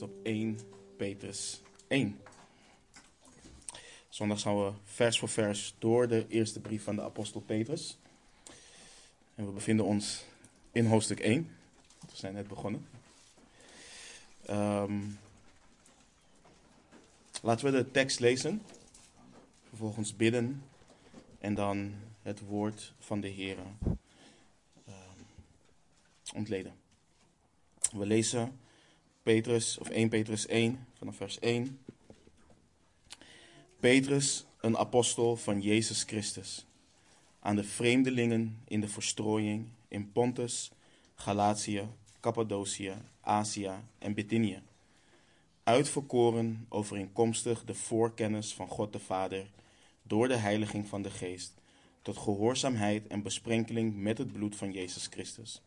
op 1 Petrus 1. Zondag gaan we vers voor vers door de eerste brief van de apostel Petrus. En we bevinden ons in hoofdstuk 1. We zijn net begonnen. Ehm, laten we de tekst lezen, vervolgens bidden en dan het woord van de Heer uh, ontleden. We lezen Petrus, of 1 Petrus 1, vanaf vers 1. Petrus, een apostel van Jezus Christus, aan de vreemdelingen in de verstrooiing in Pontus, Galatië, Cappadocië, Azië en Bithynië. Uitverkoren overeenkomstig de voorkennis van God de Vader door de heiliging van de Geest, tot gehoorzaamheid en besprenkeling met het bloed van Jezus Christus.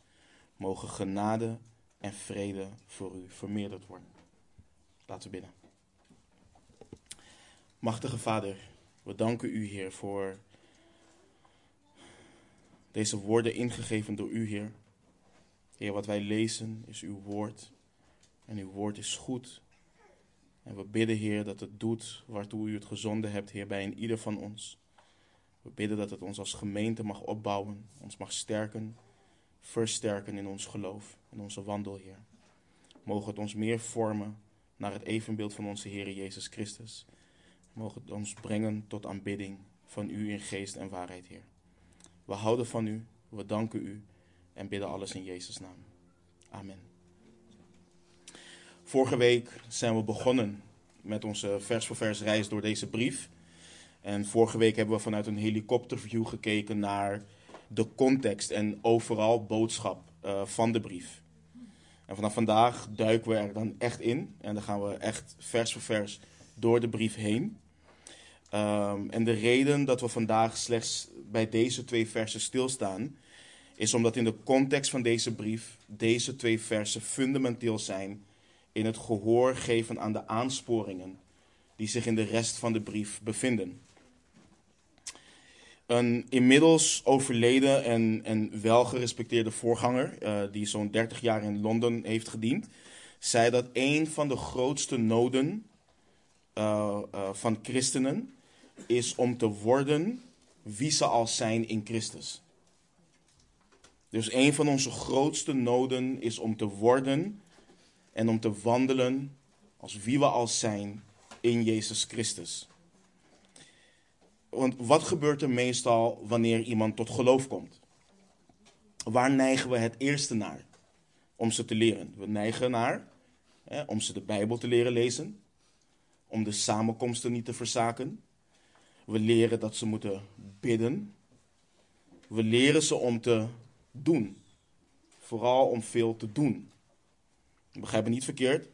Mogen genade en vrede voor u vermeerderd worden. Laten we bidden. Machtige Vader, we danken u, Heer, voor deze woorden ingegeven door u, Heer. Heer, wat wij lezen is uw woord. En uw woord is goed. En we bidden, Heer, dat het doet waartoe u het gezonden hebt, Heer, bij een ieder van ons. We bidden dat het ons als gemeente mag opbouwen, ons mag sterken, versterken in ons geloof, in onze wandel, Heer. Mogen het ons meer vormen naar het evenbeeld van onze Heer Jezus Christus. Mogen het ons brengen tot aanbidding van u in geest en waarheid, Heer. We houden van u, we danken u en bidden alles in Jezus' naam. Amen. Vorige week zijn we begonnen met onze vers voor vers reis door deze brief. En vorige week hebben we vanuit een helikopterview gekeken naar de context en overal boodschap uh, van de brief. En vanaf vandaag duiken we er dan echt in. En dan gaan we echt vers voor vers door de brief heen. Um, en de reden dat we vandaag slechts bij deze twee versen stilstaan, is omdat in de context van deze brief deze twee versen fundamenteel zijn in het gehoor geven aan de aansporingen die zich in de rest van de brief bevinden. Een inmiddels overleden en, en welgerespecteerde voorganger, uh, die zo'n 30 jaar in Londen heeft gediend, zei dat een van de grootste noden uh, uh, van christenen is om te worden wie ze al zijn in Christus. Dus een van onze grootste noden is om te worden en om te wandelen als wie we al zijn in Jezus Christus. Want wat gebeurt er meestal wanneer iemand tot geloof komt? Waar neigen we het eerste naar om ze te leren? We neigen naar hè, om ze de Bijbel te leren lezen, om de samenkomsten niet te verzaken. We leren dat ze moeten bidden. We leren ze om te doen. Vooral om veel te doen. Begrijp me niet verkeerd.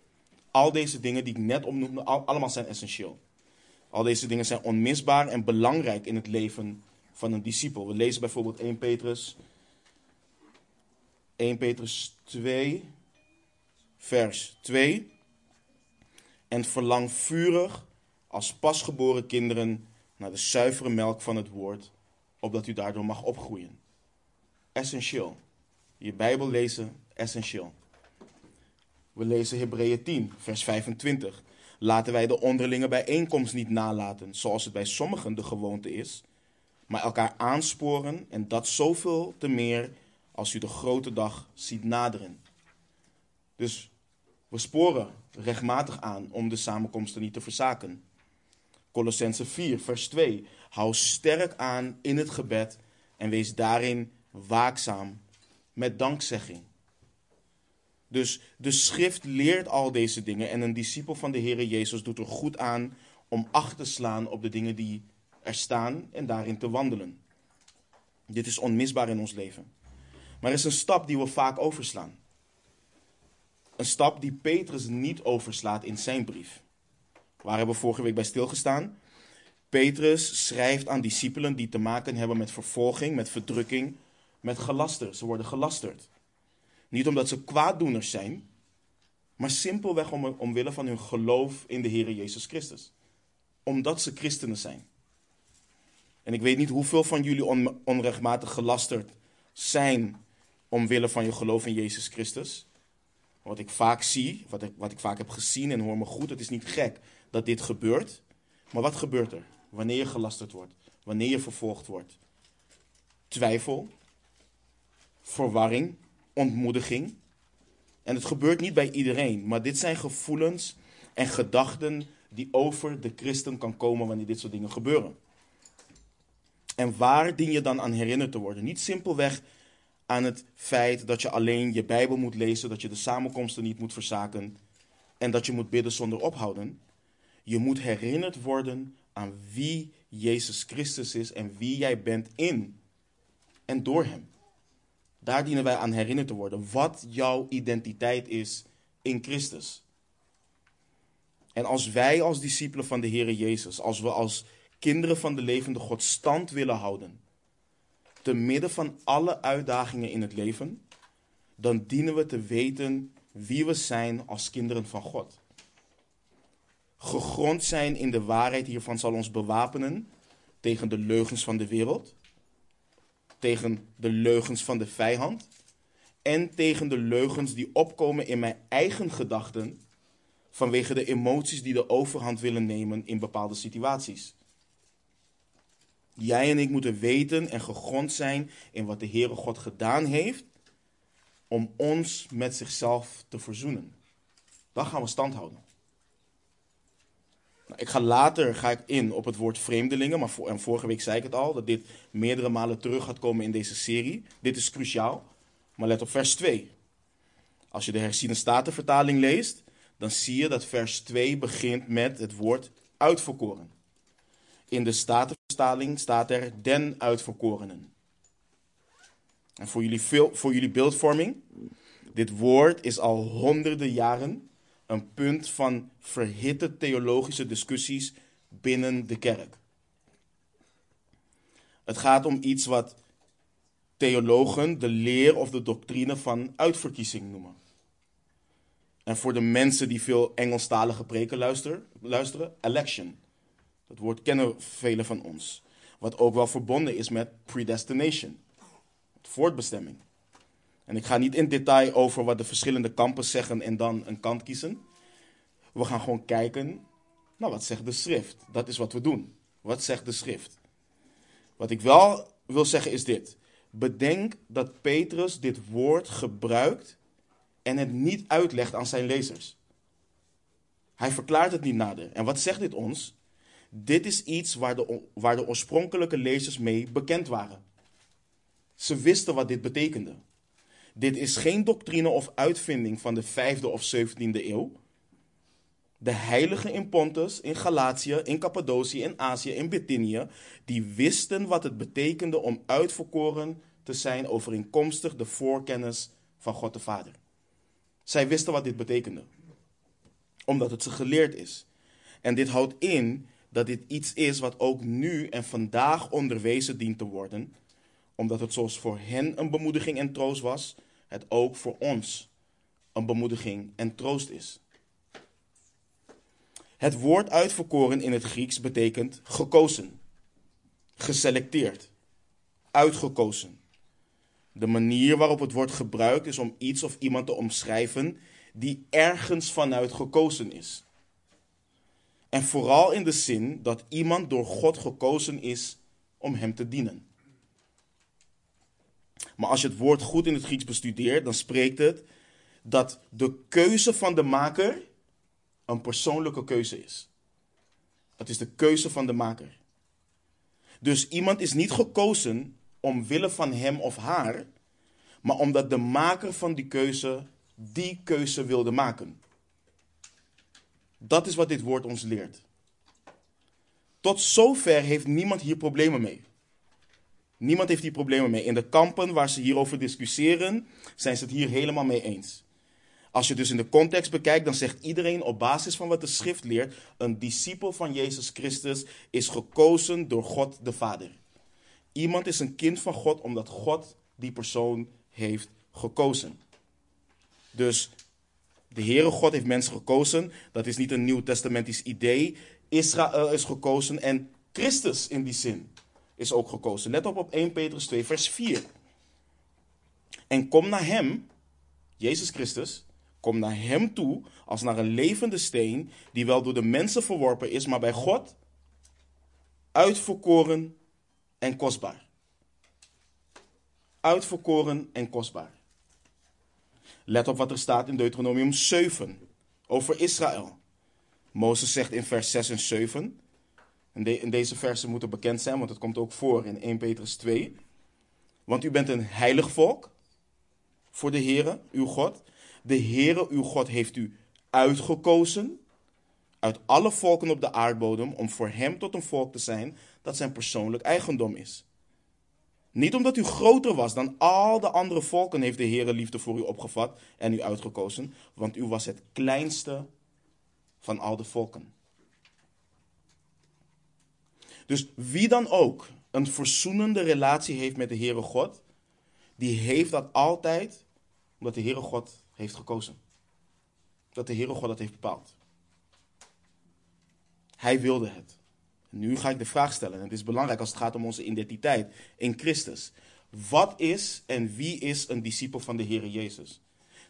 Al deze dingen die ik net opnoemde, allemaal zijn essentieel. Al deze dingen zijn onmisbaar en belangrijk in het leven van een discipel. We lezen bijvoorbeeld 1 Petrus 1 Petrus 2 vers 2 en verlang vurig als pasgeboren kinderen naar de zuivere melk van het woord, opdat u daardoor mag opgroeien. Essentieel. Je Bijbel lezen, essentieel. We lezen Hebreeën 10, vers 25. Laten wij de onderlinge bijeenkomst niet nalaten, zoals het bij sommigen de gewoonte is, maar elkaar aansporen en dat zoveel te meer als u de grote dag ziet naderen. Dus we sporen rechtmatig aan om de samenkomsten niet te verzaken. Colossense 4, vers 2. Hou sterk aan in het gebed en wees daarin waakzaam met dankzegging. Dus de schrift leert al deze dingen en een discipel van de Heer Jezus doet er goed aan om acht te slaan op de dingen die er staan en daarin te wandelen. Dit is onmisbaar in ons leven. Maar er is een stap die we vaak overslaan. Een stap die Petrus niet overslaat in zijn brief. Waar hebben we vorige week bij stilgestaan? Petrus schrijft aan discipelen die te maken hebben met vervolging, met verdrukking, met gelaster. Ze worden gelasterd. Niet omdat ze kwaaddoeners zijn, maar simpelweg om, omwille van hun geloof in de Heer Jezus Christus. Omdat ze christenen zijn. En ik weet niet hoeveel van jullie on, onrechtmatig gelasterd zijn omwille van je geloof in Jezus Christus. wat ik vaak zie, wat ik, wat ik vaak heb gezien en hoor me goed, het is niet gek dat dit gebeurt. Maar wat gebeurt er wanneer je gelasterd wordt, wanneer je vervolgd wordt? Twijfel, verwarring, ontmoediging. En het gebeurt niet bij iedereen, maar dit zijn gevoelens en gedachten die over de christen kan komen wanneer dit soort dingen gebeuren. En waar dien je dan aan herinnerd te worden? Niet simpelweg aan het feit dat je alleen je Bijbel moet lezen, dat je de samenkomsten niet moet verzaken en dat je moet bidden zonder ophouden. Je moet herinnerd worden aan wie Jezus Christus is en wie jij bent in en door Hem. Daar dienen wij aan herinnerd te worden. Wat jouw identiteit is in Christus. En als wij als discipelen van de Heer Jezus, als we als kinderen van de levende God stand willen houden, te midden van alle uitdagingen in het leven, dan dienen we te weten wie we zijn als kinderen van God. Gegrond zijn in de waarheid hiervan zal ons bewapenen tegen de leugens van de wereld, tegen de leugens van de vijand en tegen de leugens die opkomen in mijn eigen gedachten vanwege de emoties die de overhand willen nemen in bepaalde situaties. Jij en ik moeten weten en gegrond zijn in wat de Heere God gedaan heeft om ons met zichzelf te verzoenen. Dan gaan we stand houden. Nou, ik ga later ga ik in op het woord vreemdelingen, maar voor, en vorige week zei ik het al, dat dit meerdere malen terug gaat komen in deze serie. Dit is cruciaal, maar let op vers 2. Als je de herziene statenvertaling leest, dan zie je dat vers 2 begint met het woord uitverkoren. In de statenvertaling staat er den uitverkorenen. En voor jullie, voor jullie beeldvorming, dit woord is al honderden jaren een punt van verhitte theologische discussies binnen de kerk. Het gaat om iets wat theologen de leer of de doctrine van uitverkiezing noemen. En voor de mensen die veel Engelstalige preken luisteren, luisteren election. Dat woord kennen velen van ons. Wat ook wel verbonden is met predestination, voortbestemming. En ik ga niet in detail over wat de verschillende kampen zeggen en dan een kant kiezen. We gaan gewoon kijken, nou wat zegt de schrift? Dat is wat we doen. Wat zegt de schrift? Wat ik wel wil zeggen is dit. Bedenk dat Petrus dit woord gebruikt en het niet uitlegt aan zijn lezers. Hij verklaart het niet nader. En wat zegt dit ons? Dit is iets waar de, waar de oorspronkelijke lezers mee bekend waren. Ze wisten wat dit betekende. Dit is geen doctrine of uitvinding van de 5e of 17e eeuw. De heiligen in Pontus, in Galatië, in Cappadocië, in Azië, in Bithynië, die wisten wat het betekende om uitverkoren te zijn overeenkomstig de voorkennis van God de Vader. Zij wisten wat dit betekende, omdat het ze geleerd is. En dit houdt in dat dit iets is wat ook nu en vandaag onderwezen dient te worden, omdat het zoals voor hen een bemoediging en troost was, het ook voor ons een bemoediging en troost is. Het woord uitverkoren in het Grieks betekent gekozen, geselecteerd, uitgekozen. De manier waarop het wordt gebruikt is om iets of iemand te omschrijven die ergens vanuit gekozen is. En vooral in de zin dat iemand door God gekozen is om hem te dienen. Maar als je het woord goed in het Grieks bestudeert, dan spreekt het dat de keuze van de maker een persoonlijke keuze is. Het is de keuze van de maker. Dus iemand is niet gekozen omwille van hem of haar, maar omdat de maker van die keuze die keuze wilde maken. Dat is wat dit woord ons leert. Tot zover heeft niemand hier problemen mee. Niemand heeft hier problemen mee. In de kampen waar ze hierover discussiëren, zijn ze het hier helemaal mee eens. Als je dus in de context bekijkt, dan zegt iedereen op basis van wat de schrift leert: een discipel van Jezus Christus is gekozen door God de Vader. Iemand is een kind van God omdat God die persoon heeft gekozen. Dus de Heere God heeft mensen gekozen. Dat is niet een nieuw testamentisch idee. Israël is gekozen en Christus in die zin is ook gekozen. Let op op 1 Petrus 2, vers 4. En kom naar hem, Jezus Christus, Kom naar hem toe als naar een levende steen, die wel door de mensen verworpen is, maar bij God uitverkoren en kostbaar. Uitverkoren en kostbaar. Let op wat er staat in Deuteronomium 7 over Israël. Mozes zegt in vers 6 en 7. En, de, deze versen moeten bekend zijn, want het komt ook voor in 1 Petrus 2. Want u bent een heilig volk voor de Heere, uw God. De Heere, uw God, heeft u uitgekozen uit alle volken op de aardbodem om voor hem tot een volk te zijn dat zijn persoonlijk eigendom is. Niet omdat u groter was dan al de andere volken, heeft de Heere liefde voor u opgevat en u uitgekozen, want u was het kleinste van al de volken. Dus wie dan ook een verzoenende relatie heeft met de Heere God, die heeft dat altijd omdat de Heere God heeft gekozen. Dat de Heere God dat heeft bepaald. Hij wilde het. Nu ga ik de vraag stellen, en het is belangrijk als het gaat om onze identiteit in Christus. Wat is en wie is een discipel van de Heer Jezus?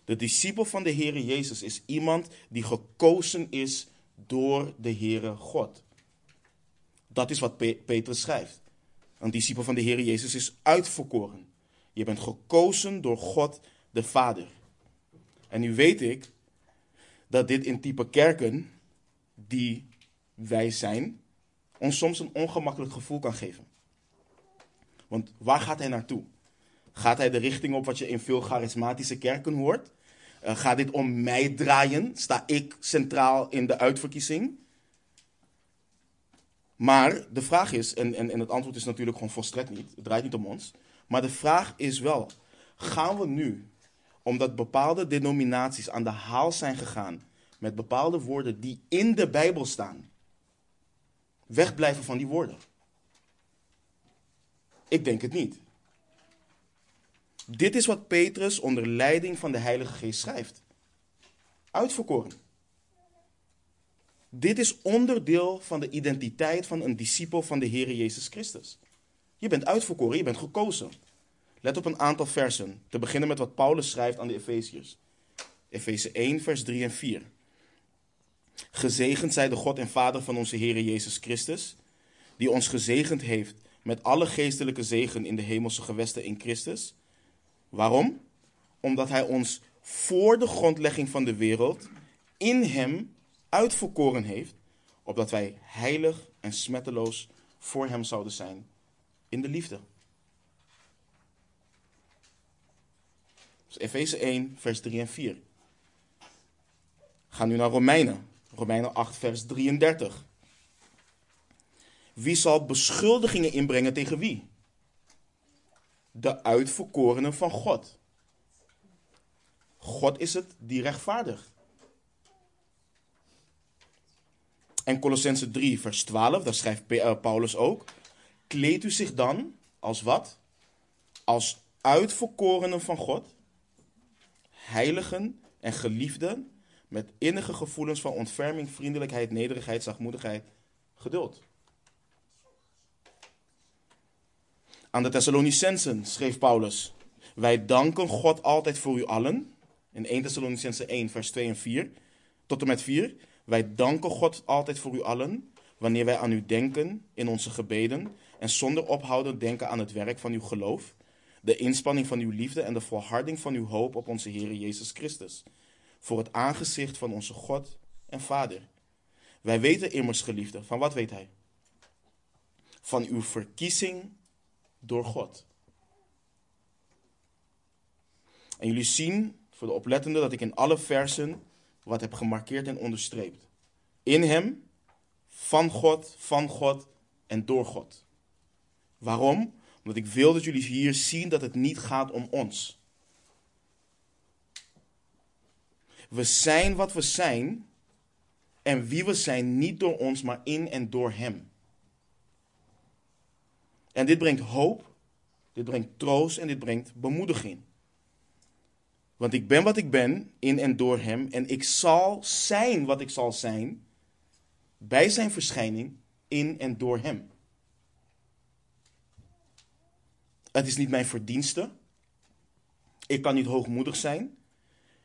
De discipel van de Heer Jezus is iemand die gekozen is door de Heere God. Dat is wat Petrus schrijft. Een discipel van de Heer Jezus is uitverkoren. Je bent gekozen door God de Vader. En nu weet ik dat dit in type kerken die wij zijn, ons soms een ongemakkelijk gevoel kan geven. Want waar gaat hij naartoe? Gaat hij de richting op wat je in veel charismatische kerken hoort? Uh, gaat dit om mij draaien? Sta ik centraal in de uitverkiezing? Maar de vraag is, en, en, en het antwoord is natuurlijk gewoon volstrekt niet, het draait niet om ons. Maar de vraag is wel, gaan we nu, omdat bepaalde denominaties aan de haal zijn gegaan met bepaalde woorden die in de Bijbel staan, wegblijven van die woorden? Ik denk het niet. Dit is wat Petrus onder leiding van de Heilige Geest schrijft. Uitverkoren. Dit is onderdeel van de identiteit van een discipel van de Heer Jezus Christus. Je bent uitverkoren, je bent gekozen. Let op een aantal versen, te beginnen met wat Paulus schrijft aan de Efeziërs. Efeze 1, vers 3 en 4. Gezegend zij de God en Vader van onze Heer Jezus Christus, die ons gezegend heeft met alle geestelijke zegen in de hemelse gewesten in Christus. Waarom? Omdat Hij ons voor de grondlegging van de wereld in Hem uitverkoren heeft, opdat wij heilig en smetteloos voor Hem zouden zijn in de liefde. Dus Efeze 1, vers 3 en 4. Ga nu naar Romeinen. Romeinen 8, vers 33. Wie zal beschuldigingen inbrengen tegen wie? De uitverkorenen van God. God is het die rechtvaardigt. En Colossense 3, vers 12, daar schrijft eh, Paulus ook. Kleed u zich dan als wat? Als uitverkorenen van God, heiligen en geliefden, met innige gevoelens van ontferming, vriendelijkheid, nederigheid, zachtmoedigheid, geduld. Aan de Thessalonicensen schreef Paulus: Wij danken God altijd voor u allen. In 1 Thessalonicense 1, vers 2 en 4. Tot en met 4. Wij danken God altijd voor u allen, wanneer wij aan u denken in onze gebeden en zonder ophouden denken aan het werk van uw geloof, de inspanning van uw liefde en de volharding van uw hoop op onze Heer Jezus Christus, voor het aangezicht van onze God en Vader. Wij weten immers, geliefde, van wat weet Hij? Van uw verkiezing door God. En jullie zien, voor de oplettende, dat ik in alle versen wat heb gemarkeerd en onderstreept. In Hem, van God, van God en door God. Waarom? Omdat ik wil dat jullie hier zien dat het niet gaat om ons. We zijn wat we zijn en wie we zijn niet door ons, maar in en door Hem. En dit brengt hoop, dit brengt troost en dit brengt bemoediging. Want ik ben wat ik ben in en door Hem en ik zal zijn wat ik zal zijn bij Zijn verschijning in en door Hem. Het is niet mijn verdienste. Ik kan niet hoogmoedig zijn.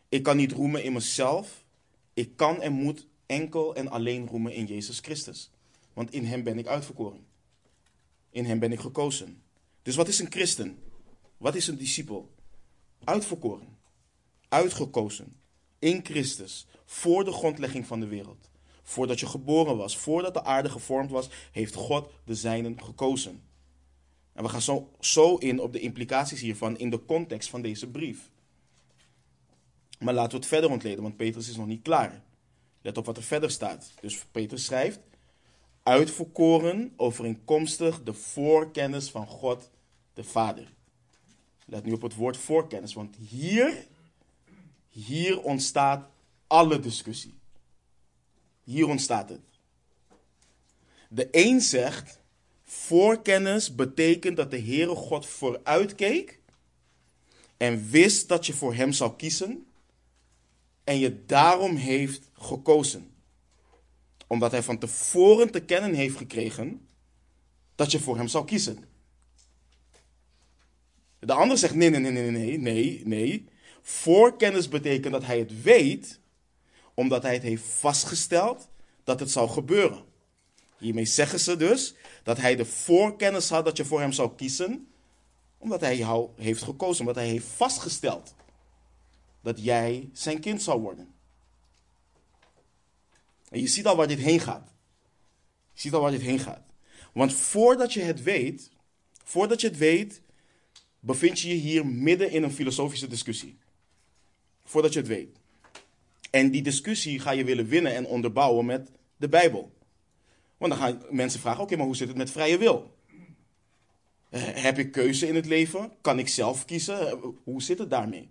Ik kan niet roemen in mezelf. Ik kan en moet enkel en alleen roemen in Jezus Christus. Want in Hem ben ik uitverkoren. In Hem ben ik gekozen. Dus wat is een christen? Wat is een discipel? Uitverkoren. Uitgekozen. In Christus. Voor de grondlegging van de wereld. Voordat je geboren was. Voordat de aarde gevormd was. Heeft God de zijnen gekozen. En we gaan zo, zo in op de implicaties hiervan in de context van deze brief. Maar laten we het verder ontleden, want Petrus is nog niet klaar. Let op wat er verder staat. Dus Petrus schrijft: Uitverkoren overeenkomstig de voorkennis van God de Vader. Let nu op het woord voorkennis, want hier, hier ontstaat alle discussie. Hier ontstaat het. De een zegt, voorkennis betekent dat de Heere God vooruitkeek en wist dat je voor hem zou kiezen en je daarom heeft gekozen. Omdat hij van tevoren te kennen heeft gekregen dat je voor hem zou kiezen. De ander zegt nee, nee, nee, nee, nee, nee, nee. Voorkennis betekent dat hij het weet, omdat hij het heeft vastgesteld dat het zou gebeuren. Hiermee zeggen ze dus dat hij de voorkennis had dat je voor hem zou kiezen, omdat hij jou heeft gekozen, omdat hij heeft vastgesteld dat jij zijn kind zou worden. En je ziet al waar dit heen gaat. Je ziet al waar dit heen gaat. Want voordat je het weet, voordat je het weet, bevind je je hier midden in een filosofische discussie. Voordat je het weet. En die discussie ga je willen winnen en onderbouwen met de Bijbel. Want dan gaan mensen vragen: oké, maar hoe zit het met vrije wil? Eh, heb ik keuze in het leven? Kan ik zelf kiezen? Eh, hoe zit het daarmee?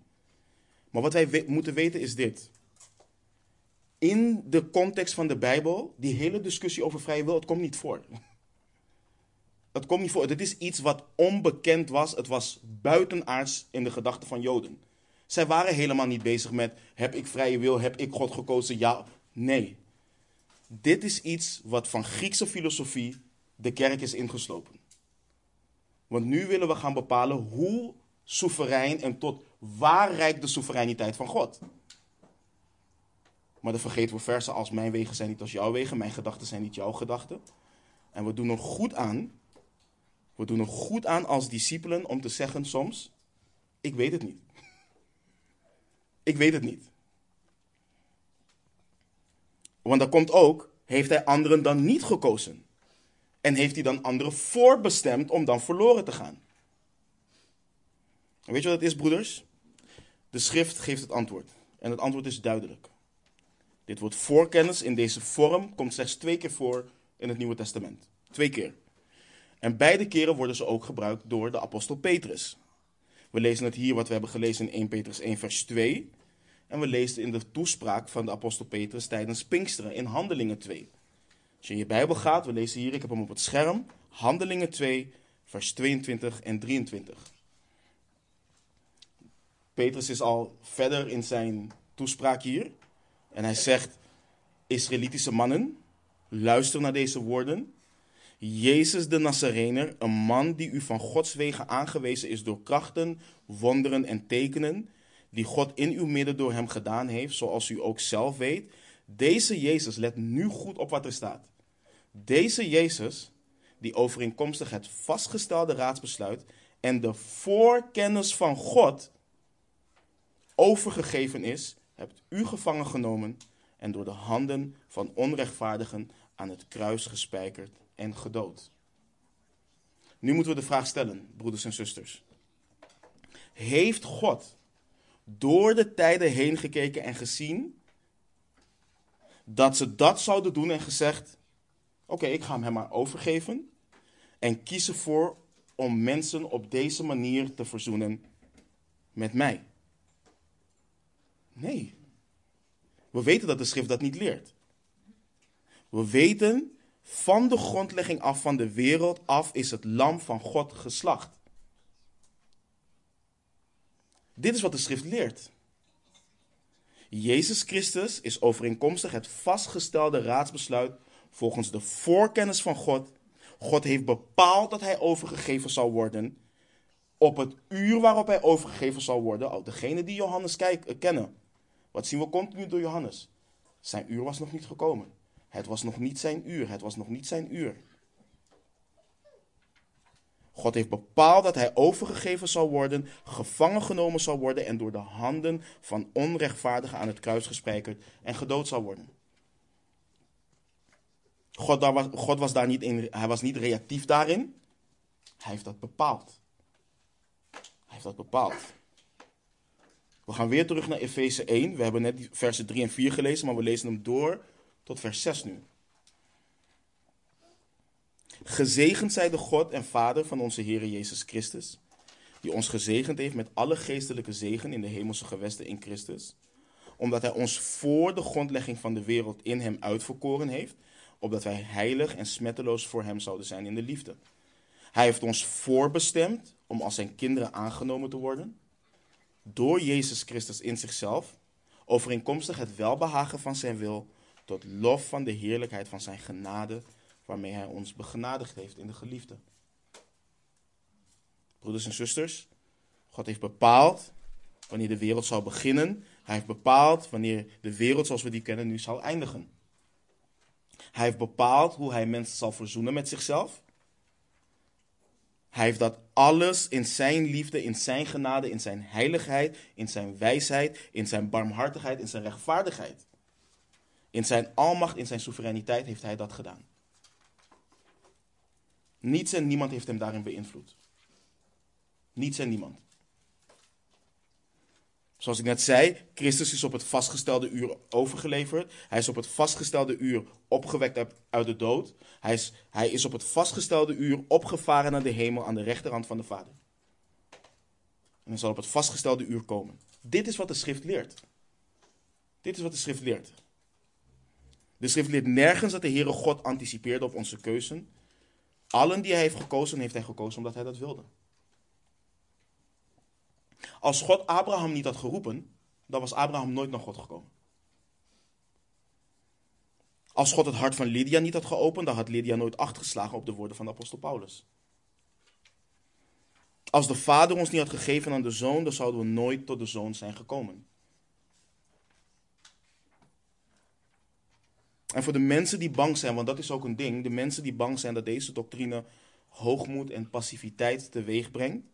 Maar wat wij moeten weten is dit. In de context van de Bijbel, die hele discussie over vrije wil, het komt niet voor. Het komt niet voor. Het is iets wat onbekend was. Het was buitenaards in de gedachten van Joden. Zij waren helemaal niet bezig met: heb ik vrije wil, heb ik God gekozen? Ja, nee. Dit is iets wat van Griekse filosofie de kerk is ingeslopen. Want nu willen we gaan bepalen hoe soeverein en tot waar reikt de soevereiniteit van God. Maar dan vergeten we versen als mijn wegen zijn niet als jouw wegen, mijn gedachten zijn niet jouw gedachten. En we doen er goed aan, we doen er goed aan als discipelen om te zeggen soms, ik weet het niet. Ik weet het niet. Want dan komt ook, heeft hij anderen dan niet gekozen? En heeft hij dan anderen voorbestemd om dan verloren te gaan? weet je wat het is, broeders? De schrift geeft het antwoord. En het antwoord is duidelijk. Dit woord voorkennis in deze vorm komt slechts twee keer voor in het Nieuwe Testament. Twee keer. En beide keren worden ze ook gebruikt door de apostel Petrus. We lezen het hier wat we hebben gelezen in 1 Petrus 1 vers 2. En we lezen in de toespraak van de apostel Petrus tijdens Pinksteren in Handelingen 2. Als je in je Bijbel gaat, we lezen hier, ik heb hem op het scherm, Handelingen 2 vers 22 en 23. Petrus is al verder in zijn toespraak hier. En hij zegt: Israëlitische mannen, luister naar deze woorden. Jezus de Nazarener, een man die u van Gods wegen aangewezen is door krachten, wonderen en tekenen, die God in uw midden door hem gedaan heeft, zoals u ook zelf weet. Deze Jezus, let nu goed op wat er staat. Deze Jezus, die overeenkomstig het vastgestelde raadsbesluit en de voorkennis van God overgegeven is, hebt u gevangen genomen en door de handen van onrechtvaardigen aan het kruis gespijkerd en gedood. Nu moeten we de vraag stellen, broeders en zusters. Heeft God door de tijden heen gekeken en gezien dat ze dat zouden doen en gezegd: Oké, ik ga hem maar overgeven en kies ervoor om mensen op deze manier te verzoenen met mij? Nee. We weten dat de schrift dat niet leert. We weten van de grondlegging af van de wereld af is het lam van God geslacht. Dit is wat de schrift leert. Jezus Christus is overeenkomstig het vastgestelde raadsbesluit volgens de voorkennis van God. God heeft bepaald dat hij overgegeven zal worden. Op het uur waarop hij overgegeven zal worden, ook degene die Johannes kennen, Wat zien we continu door Johannes? Zijn uur was nog niet gekomen. Het was nog niet zijn uur. Het was nog niet zijn uur. God heeft bepaald dat hij overgegeven zal worden, gevangen genomen zal worden en door de handen van onrechtvaardigen aan het kruis gespijkerd en gedood zal worden. God, was, God was daar niet in, hij was niet reactief daarin. Hij heeft dat bepaald. Hij heeft dat bepaald. We gaan weer terug naar Efeze 1. We hebben net versen 3 en 4 gelezen, maar we lezen hem door tot vers 6 nu. Gezegend zij de God en Vader van onze Heer Jezus Christus, die ons gezegend heeft met alle geestelijke zegen in de hemelse gewesten in Christus, omdat Hij ons voor de grondlegging van de wereld in Hem uitverkoren heeft, opdat wij heilig en smetteloos voor Hem zouden zijn in de liefde. Hij heeft ons voorbestemd om als Zijn kinderen aangenomen te worden, door Jezus Christus in zichzelf, overeenkomstig het welbehagen van Zijn wil, tot lof van de heerlijkheid van Zijn genade waarmee Hij ons begenadigd heeft in de geliefde. Broeders en zusters, God heeft bepaald wanneer de wereld zal beginnen. Hij heeft bepaald wanneer de wereld zoals we die kennen nu zal eindigen. Hij heeft bepaald hoe hij mensen zal verzoenen met zichzelf. Hij heeft dat alles in zijn liefde, in zijn genade, in zijn heiligheid, in zijn wijsheid, in zijn barmhartigheid, in zijn rechtvaardigheid. In zijn almacht, in zijn soevereiniteit heeft hij dat gedaan. Niets en niemand heeft hem daarin beïnvloed. Niets en niemand. Zoals ik net zei, Christus is op het vastgestelde uur overgeleverd. Hij is op het vastgestelde uur opgewekt uit de dood. Hij is, hij is op het vastgestelde uur opgevaren naar de hemel aan de rechterhand van de Vader. En hij zal op het vastgestelde uur komen. Dit is wat de schrift leert. Dit is wat de schrift leert. De schrift leert nergens dat de Heere God anticipeerde op onze keuzen. Allen die hij heeft gekozen, heeft hij gekozen omdat hij dat wilde. Als God Abraham niet had geroepen, dan was Abraham nooit naar God gekomen. Als God het hart van Lydia niet had geopend, dan had Lydia nooit acht geslagen op de woorden van de apostel Paulus. Als de Vader ons niet had gegeven aan de Zoon, dan zouden we nooit tot de Zoon zijn gekomen. En voor de mensen die bang zijn, want dat is ook een ding, de mensen die bang zijn dat deze doctrine hoogmoed en passiviteit teweeg brengt,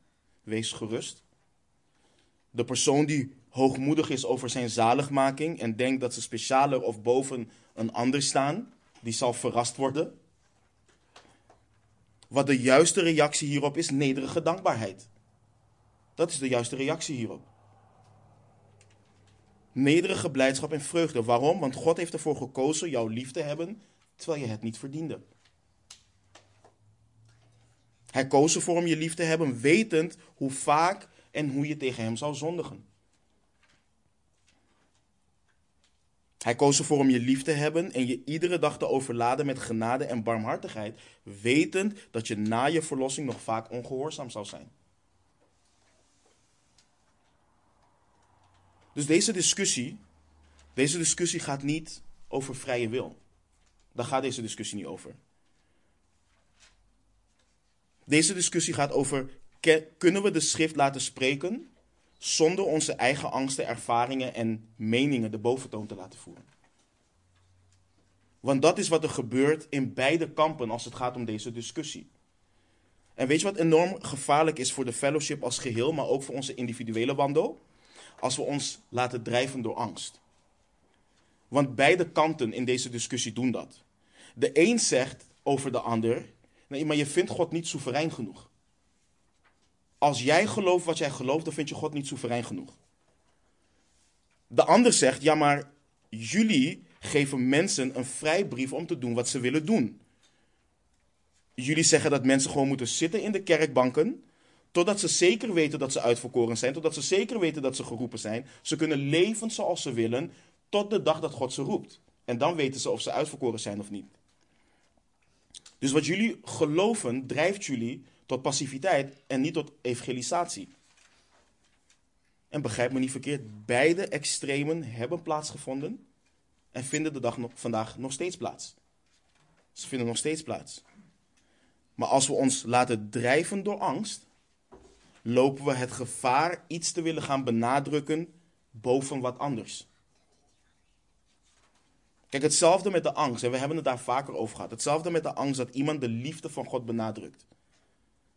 wees gerust. De persoon die hoogmoedig is over zijn zaligmaking en denkt dat ze specialer of boven een ander staan, die zal verrast worden. Wat de juiste reactie hierop is, nederige dankbaarheid. Dat is de juiste reactie hierop. Nederige blijdschap en vreugde. Waarom? Want God heeft ervoor gekozen jou lief te hebben, terwijl je het niet verdiende. Hij koos ervoor om je lief te hebben, wetend hoe vaak en hoe je tegen hem zou zondigen. Hij koos ervoor om je lief te hebben en je iedere dag te overladen met genade en barmhartigheid, wetend dat je na je verlossing nog vaak ongehoorzaam zou zijn. Dus deze discussie, deze discussie gaat niet over vrije wil. Daar gaat deze discussie niet over. Deze discussie gaat over, kunnen we de schrift laten spreken zonder onze eigen angsten, ervaringen en meningen de boventoon te laten voeren? Want dat is wat er gebeurt in beide kampen als het gaat om deze discussie. En weet je wat enorm gevaarlijk is voor de fellowship als geheel, maar ook voor onze individuele wandel? Als we ons laten drijven door angst. Want beide kanten in deze discussie doen dat. De een zegt over de ander, nee, maar je vindt God niet soeverein genoeg. Als jij gelooft wat jij gelooft, dan vind je God niet soeverein genoeg. De ander zegt, ja, maar jullie geven mensen een vrijbrief om te doen wat ze willen doen. Jullie zeggen dat mensen gewoon moeten zitten in de kerkbanken Totdat ze zeker weten dat ze uitverkoren zijn. Totdat ze zeker weten dat ze geroepen zijn. Ze kunnen leven zoals ze willen. Tot de dag dat God ze roept. En dan weten ze of ze uitverkoren zijn of niet. Dus wat jullie geloven drijft jullie tot passiviteit en niet tot evangelisatie. En begrijp me niet verkeerd, beide extremen hebben plaatsgevonden en vinden de dag nog, vandaag nog steeds plaats. Ze vinden nog steeds plaats. Maar als we ons laten drijven door angst, lopen we het gevaar iets te willen gaan benadrukken boven wat anders. Kijk, hetzelfde met de angst, en we hebben het daar vaker over gehad. Hetzelfde met de angst dat iemand de liefde van God benadrukt.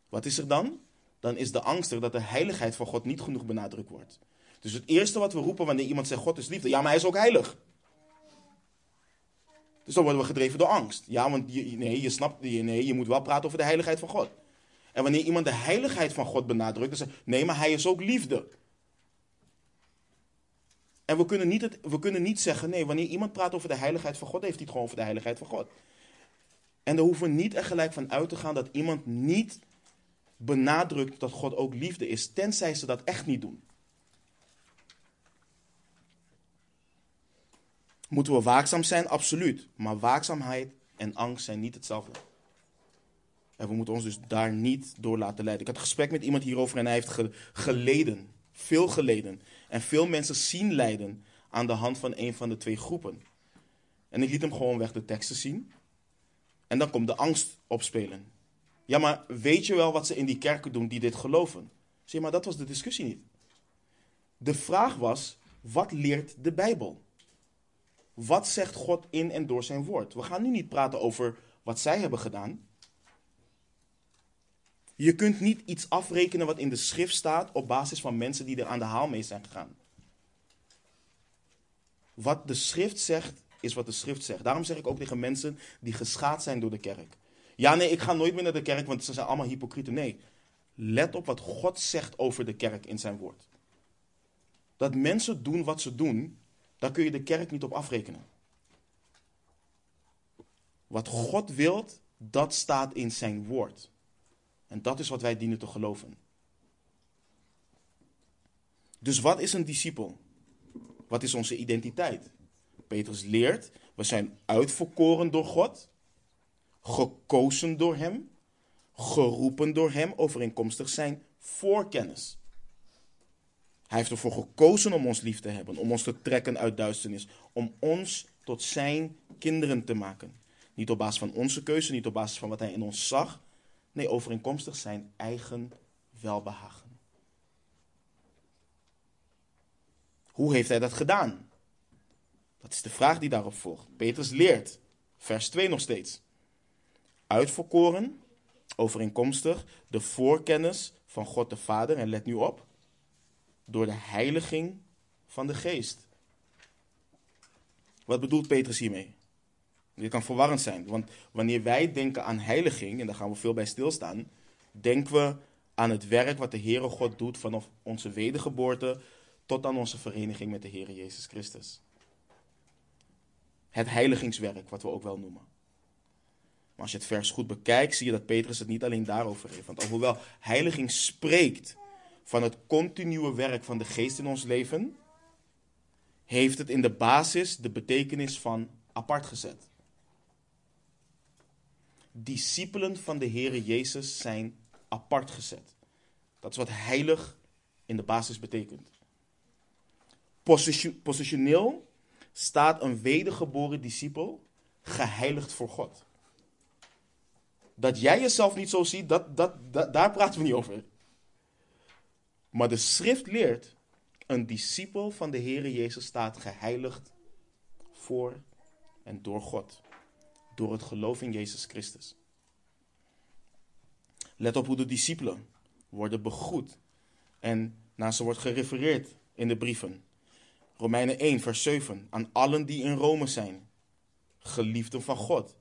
Wat is er dan? Dan is de angst er dat de heiligheid van God niet genoeg benadrukt wordt. Dus het eerste wat we roepen wanneer iemand zegt God is liefde, ja, maar hij is ook heilig. Dus dan worden we gedreven door angst. Ja, want je, nee, je snapt, nee, je moet wel praten over de heiligheid van God. En wanneer iemand de heiligheid van God benadrukt, dan zegt nee, maar hij is ook liefde. En we kunnen, niet het, we kunnen niet zeggen, nee, wanneer iemand praat over de heiligheid van God, heeft hij het gewoon over de heiligheid van God. En daar hoeven we niet er gelijk van uit te gaan dat iemand niet benadrukt dat God ook liefde is, tenzij ze dat echt niet doen. Moeten we waakzaam zijn? Absoluut. Maar waakzaamheid en angst zijn niet hetzelfde. En we moeten ons dus daar niet door laten leiden. Ik had gesprek met iemand hierover en hij heeft geleden. Veel geleden. En veel mensen zien lijden aan de hand van een van de twee groepen. En ik liet hem gewoon weg de teksten zien. En dan komt de angst opspelen. Ja, maar weet je wel wat ze in die kerken doen die dit geloven? Zie maar dat was de discussie niet. De vraag was, wat leert de Bijbel? Wat zegt God in en door zijn woord? We gaan nu niet praten over wat zij hebben gedaan. Je kunt niet iets afrekenen wat in de schrift staat op basis van mensen die er aan de haal mee zijn gegaan. Wat de schrift zegt, is wat de schrift zegt. Daarom zeg ik ook tegen mensen die geschaad zijn door de kerk. Ja, nee, ik ga nooit meer naar de kerk, want ze zijn allemaal hypocrieten. Nee, let op wat God zegt over de kerk in zijn woord. Dat mensen doen wat ze doen, daar kun je de kerk niet op afrekenen. Wat God wilt, dat staat in zijn woord. En dat is wat wij dienen te geloven. Dus wat is een discipel? Wat is onze identiteit? Petrus leert, we zijn uitverkoren door God, gekozen door Hem, geroepen door Hem, overeenkomstig zijn voorkennis. Hij heeft ervoor gekozen om ons lief te hebben, om ons te trekken uit duisternis, om ons tot zijn kinderen te maken. Niet op basis van onze keuze, niet op basis van wat hij in ons zag, nee, overeenkomstig zijn eigen welbehagen. Hoe heeft hij dat gedaan? Dat is de vraag die daarop volgt. Petrus leert, vers 2 nog steeds. Uitverkoren, overeenkomstig de voorkennis van God de Vader, en let nu op, door de heiliging van de geest. Wat bedoelt Petrus hiermee? Dit kan verwarrend zijn, want wanneer wij denken aan heiliging, en daar gaan we veel bij stilstaan, denken we aan het werk wat de Heere God doet vanaf onze wedergeboorte tot aan onze vereniging met de Heere Jezus Christus. Het heiligingswerk, wat we ook wel noemen. Maar als je het vers goed bekijkt, zie je dat Petrus het niet alleen daarover heeft. Want alhoewel heiliging spreekt van het continue werk van de geest in ons leven, heeft het in de basis de betekenis van apart gezet. Discipelen van de Heere Jezus zijn apart gezet. Dat is wat heilig in de basis betekent. Positioneel staat een wedergeboren discipel geheiligd voor God. Dat jij jezelf niet zo ziet, dat, dat, daar praten we niet over. Maar de schrift leert, een discipel van de Heere Jezus staat geheiligd voor en door God. Door het geloof in Jezus Christus. Let op hoe de discipelen worden begroet. En naar ze wordt gerefereerd in de brieven. Romeinen 1, vers 7. Aan allen die in Rome zijn. Geliefden van God.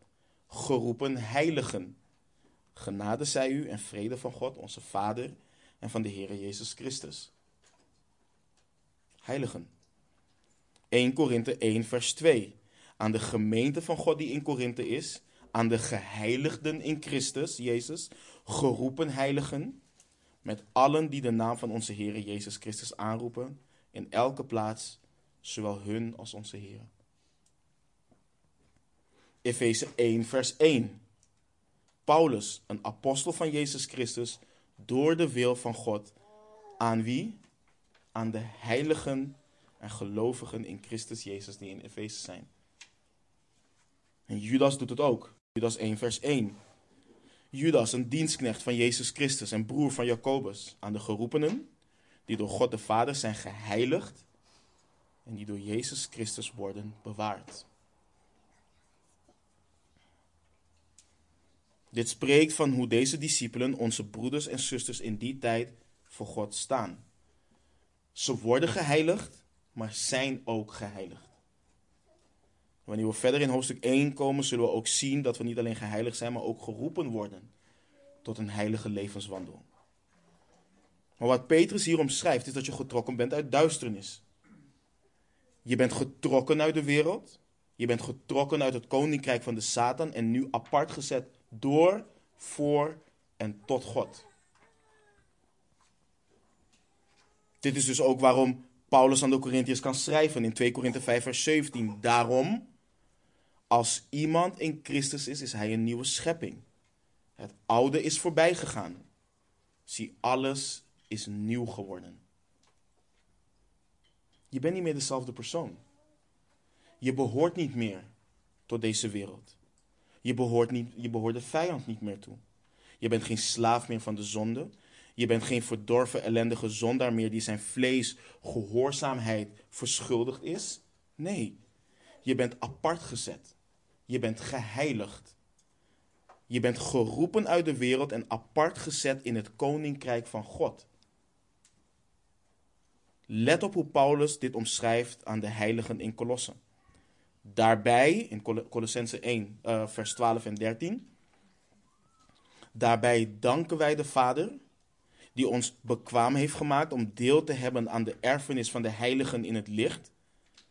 Geroepen heiligen. Genade zij u en vrede van God, onze Vader en van de Heer Jezus Christus. Heiligen. 1 Korinthe 1 vers 2. Aan de gemeente van God die in Korinthe is, aan de geheiligden in Christus, Jezus, geroepen heiligen, met allen die de naam van onze Heer Jezus Christus aanroepen, in elke plaats, zowel hun als onze Heer. Efeze 1 vers 1. Paulus, een apostel van Jezus Christus, door de wil van God. Aan wie? Aan de heiligen en gelovigen in Christus Jezus die in Efeze zijn. En Judas doet het ook. Judas 1, vers 1. Judas, een dienstknecht van Jezus Christus en broer van Jacobus, aan de geroepenen, die door God de Vader zijn geheiligd en die door Jezus Christus worden bewaard. Dit spreekt van hoe deze discipelen, onze broeders en zusters in die tijd, voor God staan. Ze worden geheiligd, maar zijn ook geheiligd. Wanneer we verder in hoofdstuk 1 komen, zullen we ook zien dat we niet alleen geheiligd zijn, maar ook geroepen worden tot een heilige levenswandel. Maar wat Petrus hier omschrijft, is dat je getrokken bent uit duisternis. Je bent getrokken uit de wereld. Je bent getrokken uit het koninkrijk van de Satan en nu apart gezet door, voor en tot God. Dit is dus ook waarom Paulus aan de Corinthiërs kan schrijven in 2 Korinthe 5 vers 17. Daarom, als iemand in Christus is, is hij een nieuwe schepping. Het oude is voorbij gegaan. Zie, alles is nieuw geworden. Je bent niet meer dezelfde persoon. Je behoort niet meer tot deze wereld. Je behoort, niet, je behoort de vijand niet meer toe. Je bent geen slaaf meer van de zonde. Je bent geen verdorven, ellendige zondaar meer die zijn vlees gehoorzaamheid verschuldigd is. Nee, je bent apart gezet. Je bent geheiligd. Je bent geroepen uit de wereld en apart gezet in het koninkrijk van God. Let op hoe Paulus dit omschrijft aan de heiligen in Kolossen. Daarbij, in Colossense 1, uh, vers 12 en 13. Daarbij danken wij de Vader, die ons bekwaam heeft gemaakt om deel te hebben aan de erfenis van de heiligen in het licht.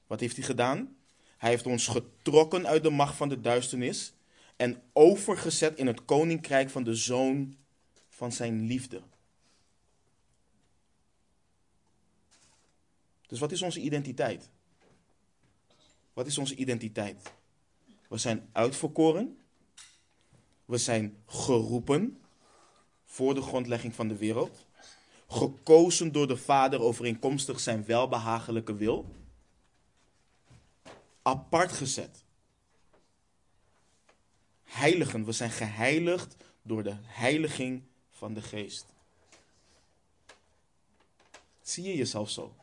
Wat heeft hij gedaan? Hij heeft ons getrokken uit de macht van de duisternis en overgezet in het koninkrijk van de zoon van zijn liefde. Dus wat is onze identiteit? Wat is onze identiteit? We zijn uitverkoren. We zijn geroepen voor de grondlegging van de wereld. Gekozen door de Vader overeenkomstig zijn welbehagelijke wil. Apart gezet. Heiligen, we zijn geheiligd door de heiliging van de Geest. Zie je jezelf zo?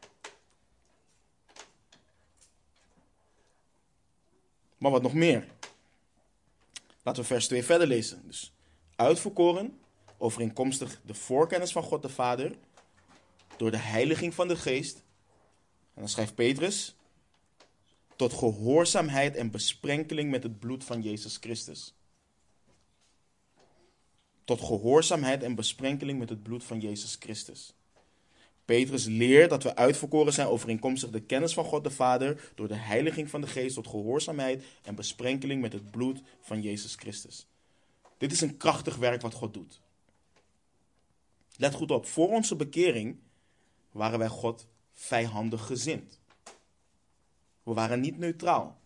Maar wat nog meer? Laten we vers 2 verder lezen. Dus uitverkoren, overeenkomstig de voorkennis van God de Vader, door de heiliging van de Geest. En dan schrijft Petrus, tot gehoorzaamheid en besprenkeling met het bloed van Jezus Christus. Tot gehoorzaamheid en besprenkeling met het bloed van Jezus Christus. Petrus leert dat we uitverkoren zijn overeenkomstig de kennis van God de Vader door de heiliging van de geest tot gehoorzaamheid en besprenkeling met het bloed van Jezus Christus. Dit is een krachtig werk wat God doet. Let goed op, voor onze bekering waren wij God vijandig gezind. We waren niet neutraal.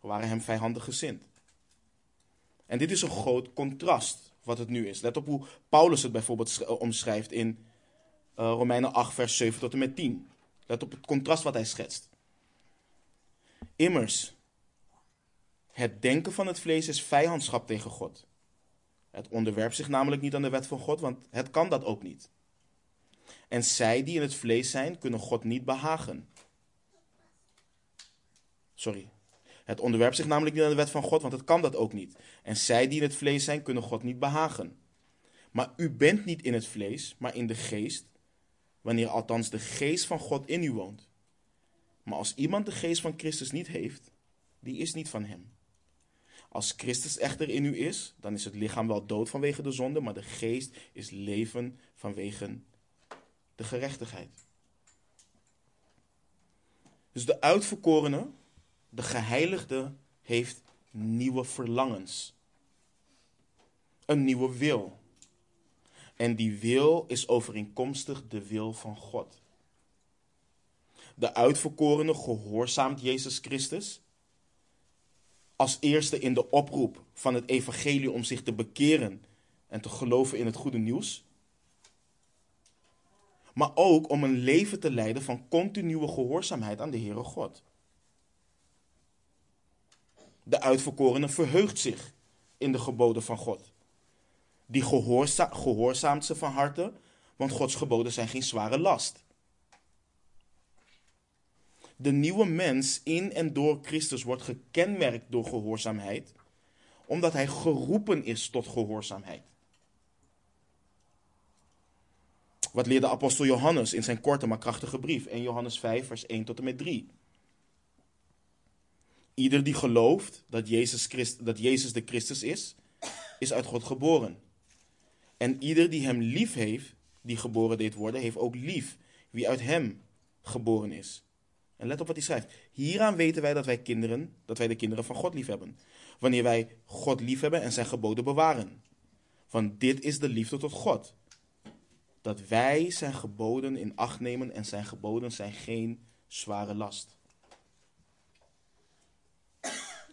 We waren hem vijandig gezind. En dit is een groot contrast wat het nu is. Let op hoe Paulus het bijvoorbeeld omschrijft in uh, Romeinen 8, vers 7 tot en met 10. Let op het contrast wat hij schetst. Immers, het denken van het vlees is vijandschap tegen God. Het onderwerpt zich namelijk niet aan de wet van God, want het kan dat ook niet. En zij die in het vlees zijn, kunnen God niet behagen. Sorry. Het onderwerpt zich namelijk niet aan de wet van God, want het kan dat ook niet. En zij die in het vlees zijn, kunnen God niet behagen. Maar u bent niet in het vlees, maar in de geest, wanneer althans de geest van God in u woont. Maar als iemand de geest van Christus niet heeft, die is niet van hem. Als Christus echter in u is, dan is het lichaam wel dood vanwege de zonde, maar de geest is leven vanwege de gerechtigheid. Dus de uitverkorene, de geheiligde, heeft nieuwe verlangens. Een nieuwe wil. En die wil is overeenkomstig de wil van God. De uitverkorene gehoorzaamt Jezus Christus. Als eerste in de oproep van het evangelie om zich te bekeren en te geloven in het goede nieuws. Maar ook om een leven te leiden van continue gehoorzaamheid aan de Heere God. De uitverkorene verheugt zich in de geboden van God die gehoorza gehoorzaamt ze van harte, want Gods geboden zijn geen zware last. De nieuwe mens in en door Christus wordt gekenmerkt door gehoorzaamheid, Omdat hij geroepen is tot gehoorzaamheid. Wat leerde apostel Johannes in zijn korte maar krachtige brief? 1 Johannes 5, vers 1 tot en met 3. Ieder die gelooft dat Jezus, dat Jezus de Christus is, is uit God geboren. En ieder die hem lief heeft, die geboren deed worden, heeft ook lief wie uit hem geboren is. En let op wat hij schrijft. Hieraan weten wij dat wij kinderen, dat wij de kinderen van God lief hebben. Wanneer wij God lief hebben en zijn geboden bewaren. Want dit is de liefde tot God. Dat wij zijn geboden in acht nemen en zijn geboden zijn geen zware last.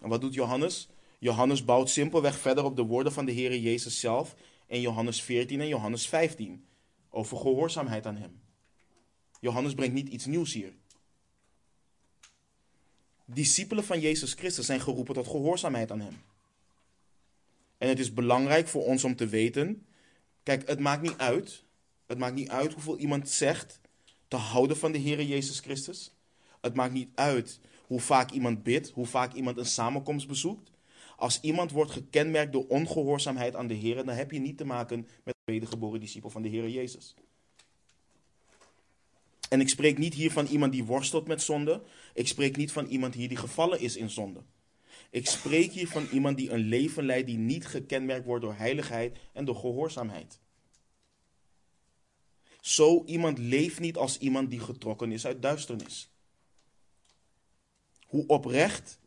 En wat doet Johannes? Johannes bouwt simpelweg verder op de woorden van de Heer Jezus zelf in Johannes 14 en Johannes 15 over gehoorzaamheid aan Hem. Johannes brengt niet iets nieuws hier. Discipelen van Jezus Christus zijn geroepen tot gehoorzaamheid aan Hem. En het is belangrijk voor ons om te weten, kijk, het maakt niet uit, het maakt niet uit hoeveel iemand zegt te houden van de Heer Jezus Christus. Het maakt niet uit hoe vaak iemand bidt, hoe vaak iemand een samenkomst bezoekt. Als iemand wordt gekenmerkt door ongehoorzaamheid aan de Heer, dan heb je niet te maken met een wedergeboren discipel van de Heer Jezus. En ik spreek niet hier van iemand die worstelt met zonde. Ik spreek niet van iemand hier die gevallen is in zonde. Ik spreek hier van iemand die een leven leidt die niet gekenmerkt wordt door heiligheid en door gehoorzaamheid. Zo iemand leeft niet als iemand die getrokken is uit duisternis. Hoe oprecht,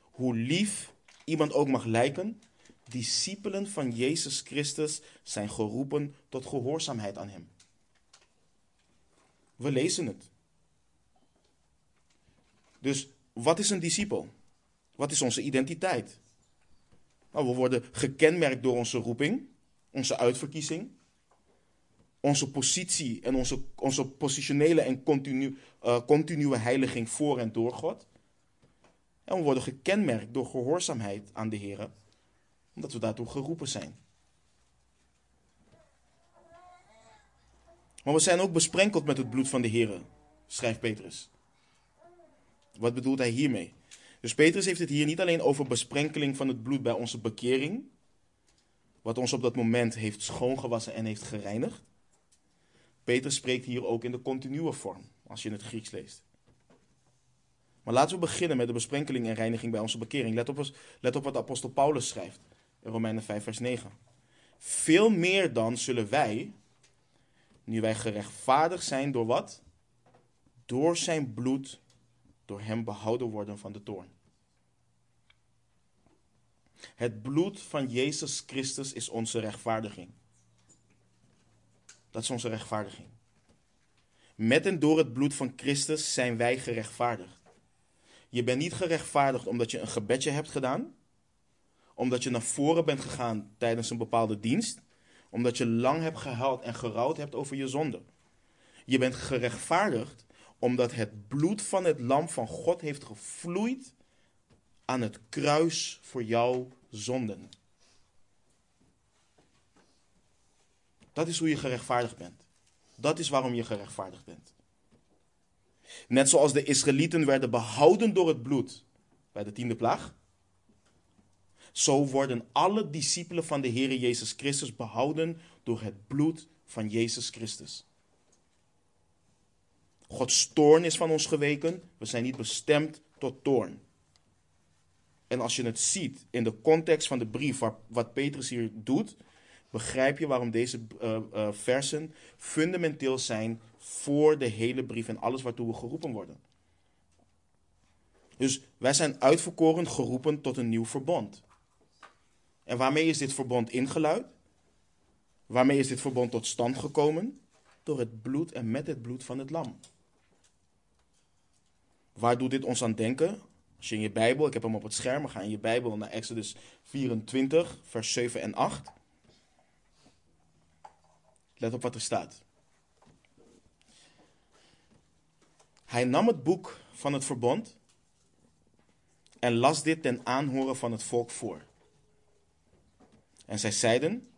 hoe lief iemand ook mag lijken, discipelen van Jezus Christus zijn geroepen tot gehoorzaamheid aan Hem. We lezen het. Dus wat is een discipel? Wat is onze identiteit? Nou, we worden gekenmerkt door onze roeping, onze uitverkiezing, onze positie en onze, onze positionele en continu, uh, continue heiliging voor en door God. En we worden gekenmerkt door gehoorzaamheid aan de Heer, omdat we daartoe geroepen zijn. Maar we zijn ook besprenkeld met het bloed van de Heer, schrijft Petrus. Wat bedoelt hij hiermee? Dus Petrus heeft het hier niet alleen over besprenkeling van het bloed bij onze bekering, wat ons op dat moment heeft schoongewassen en heeft gereinigd. Petrus spreekt hier ook in de continue vorm, als je het Grieks leest. Maar laten we beginnen met de besprenkeling en reiniging bij onze bekering. Let op, let op wat apostel Paulus schrijft in Romeinen 5, vers 9. Veel meer dan zullen wij, nu wij gerechtvaardigd zijn door wat? Door zijn bloed, door hem behouden worden van de toorn. Het bloed van Jezus Christus is onze rechtvaardiging. Dat is onze rechtvaardiging. Met en door het bloed van Christus zijn wij gerechtvaardigd. Je bent niet gerechtvaardigd omdat je een gebedje hebt gedaan, omdat je naar voren bent gegaan tijdens een bepaalde dienst, omdat je lang hebt gehuild en gerouwd hebt over je zonde. Je bent gerechtvaardigd omdat het bloed van het lam van God heeft gevloeid aan het kruis voor jouw zonden. Dat is hoe je gerechtvaardigd bent. Dat is waarom je gerechtvaardigd bent. Net zoals de Israëlieten werden behouden door het bloed bij de tiende plaag. Zo worden alle discipelen van de Heer Jezus Christus behouden door het bloed van Jezus Christus. Gods toorn is van ons geweken. We zijn niet bestemd tot toorn. En als je het ziet in de context van de brief, wat Petrus hier doet, begrijp je waarom deze uh, uh, versen fundamenteel zijn voor de hele brief en alles waartoe we geroepen worden. Dus wij zijn uitverkoren geroepen tot een nieuw verbond. En waarmee is dit verbond ingeluid? Waarmee is dit verbond tot stand gekomen? Door het bloed en met het bloed van het lam. Waar doet dit ons aan denken? Als je in je Bijbel, ik heb hem op het scherm, ga in je Bijbel naar Exodus 24, vers 7 en 8. Let op wat er staat. Hij nam het boek van het verbond en las dit ten aanhoren van het volk voor. En zij zeiden: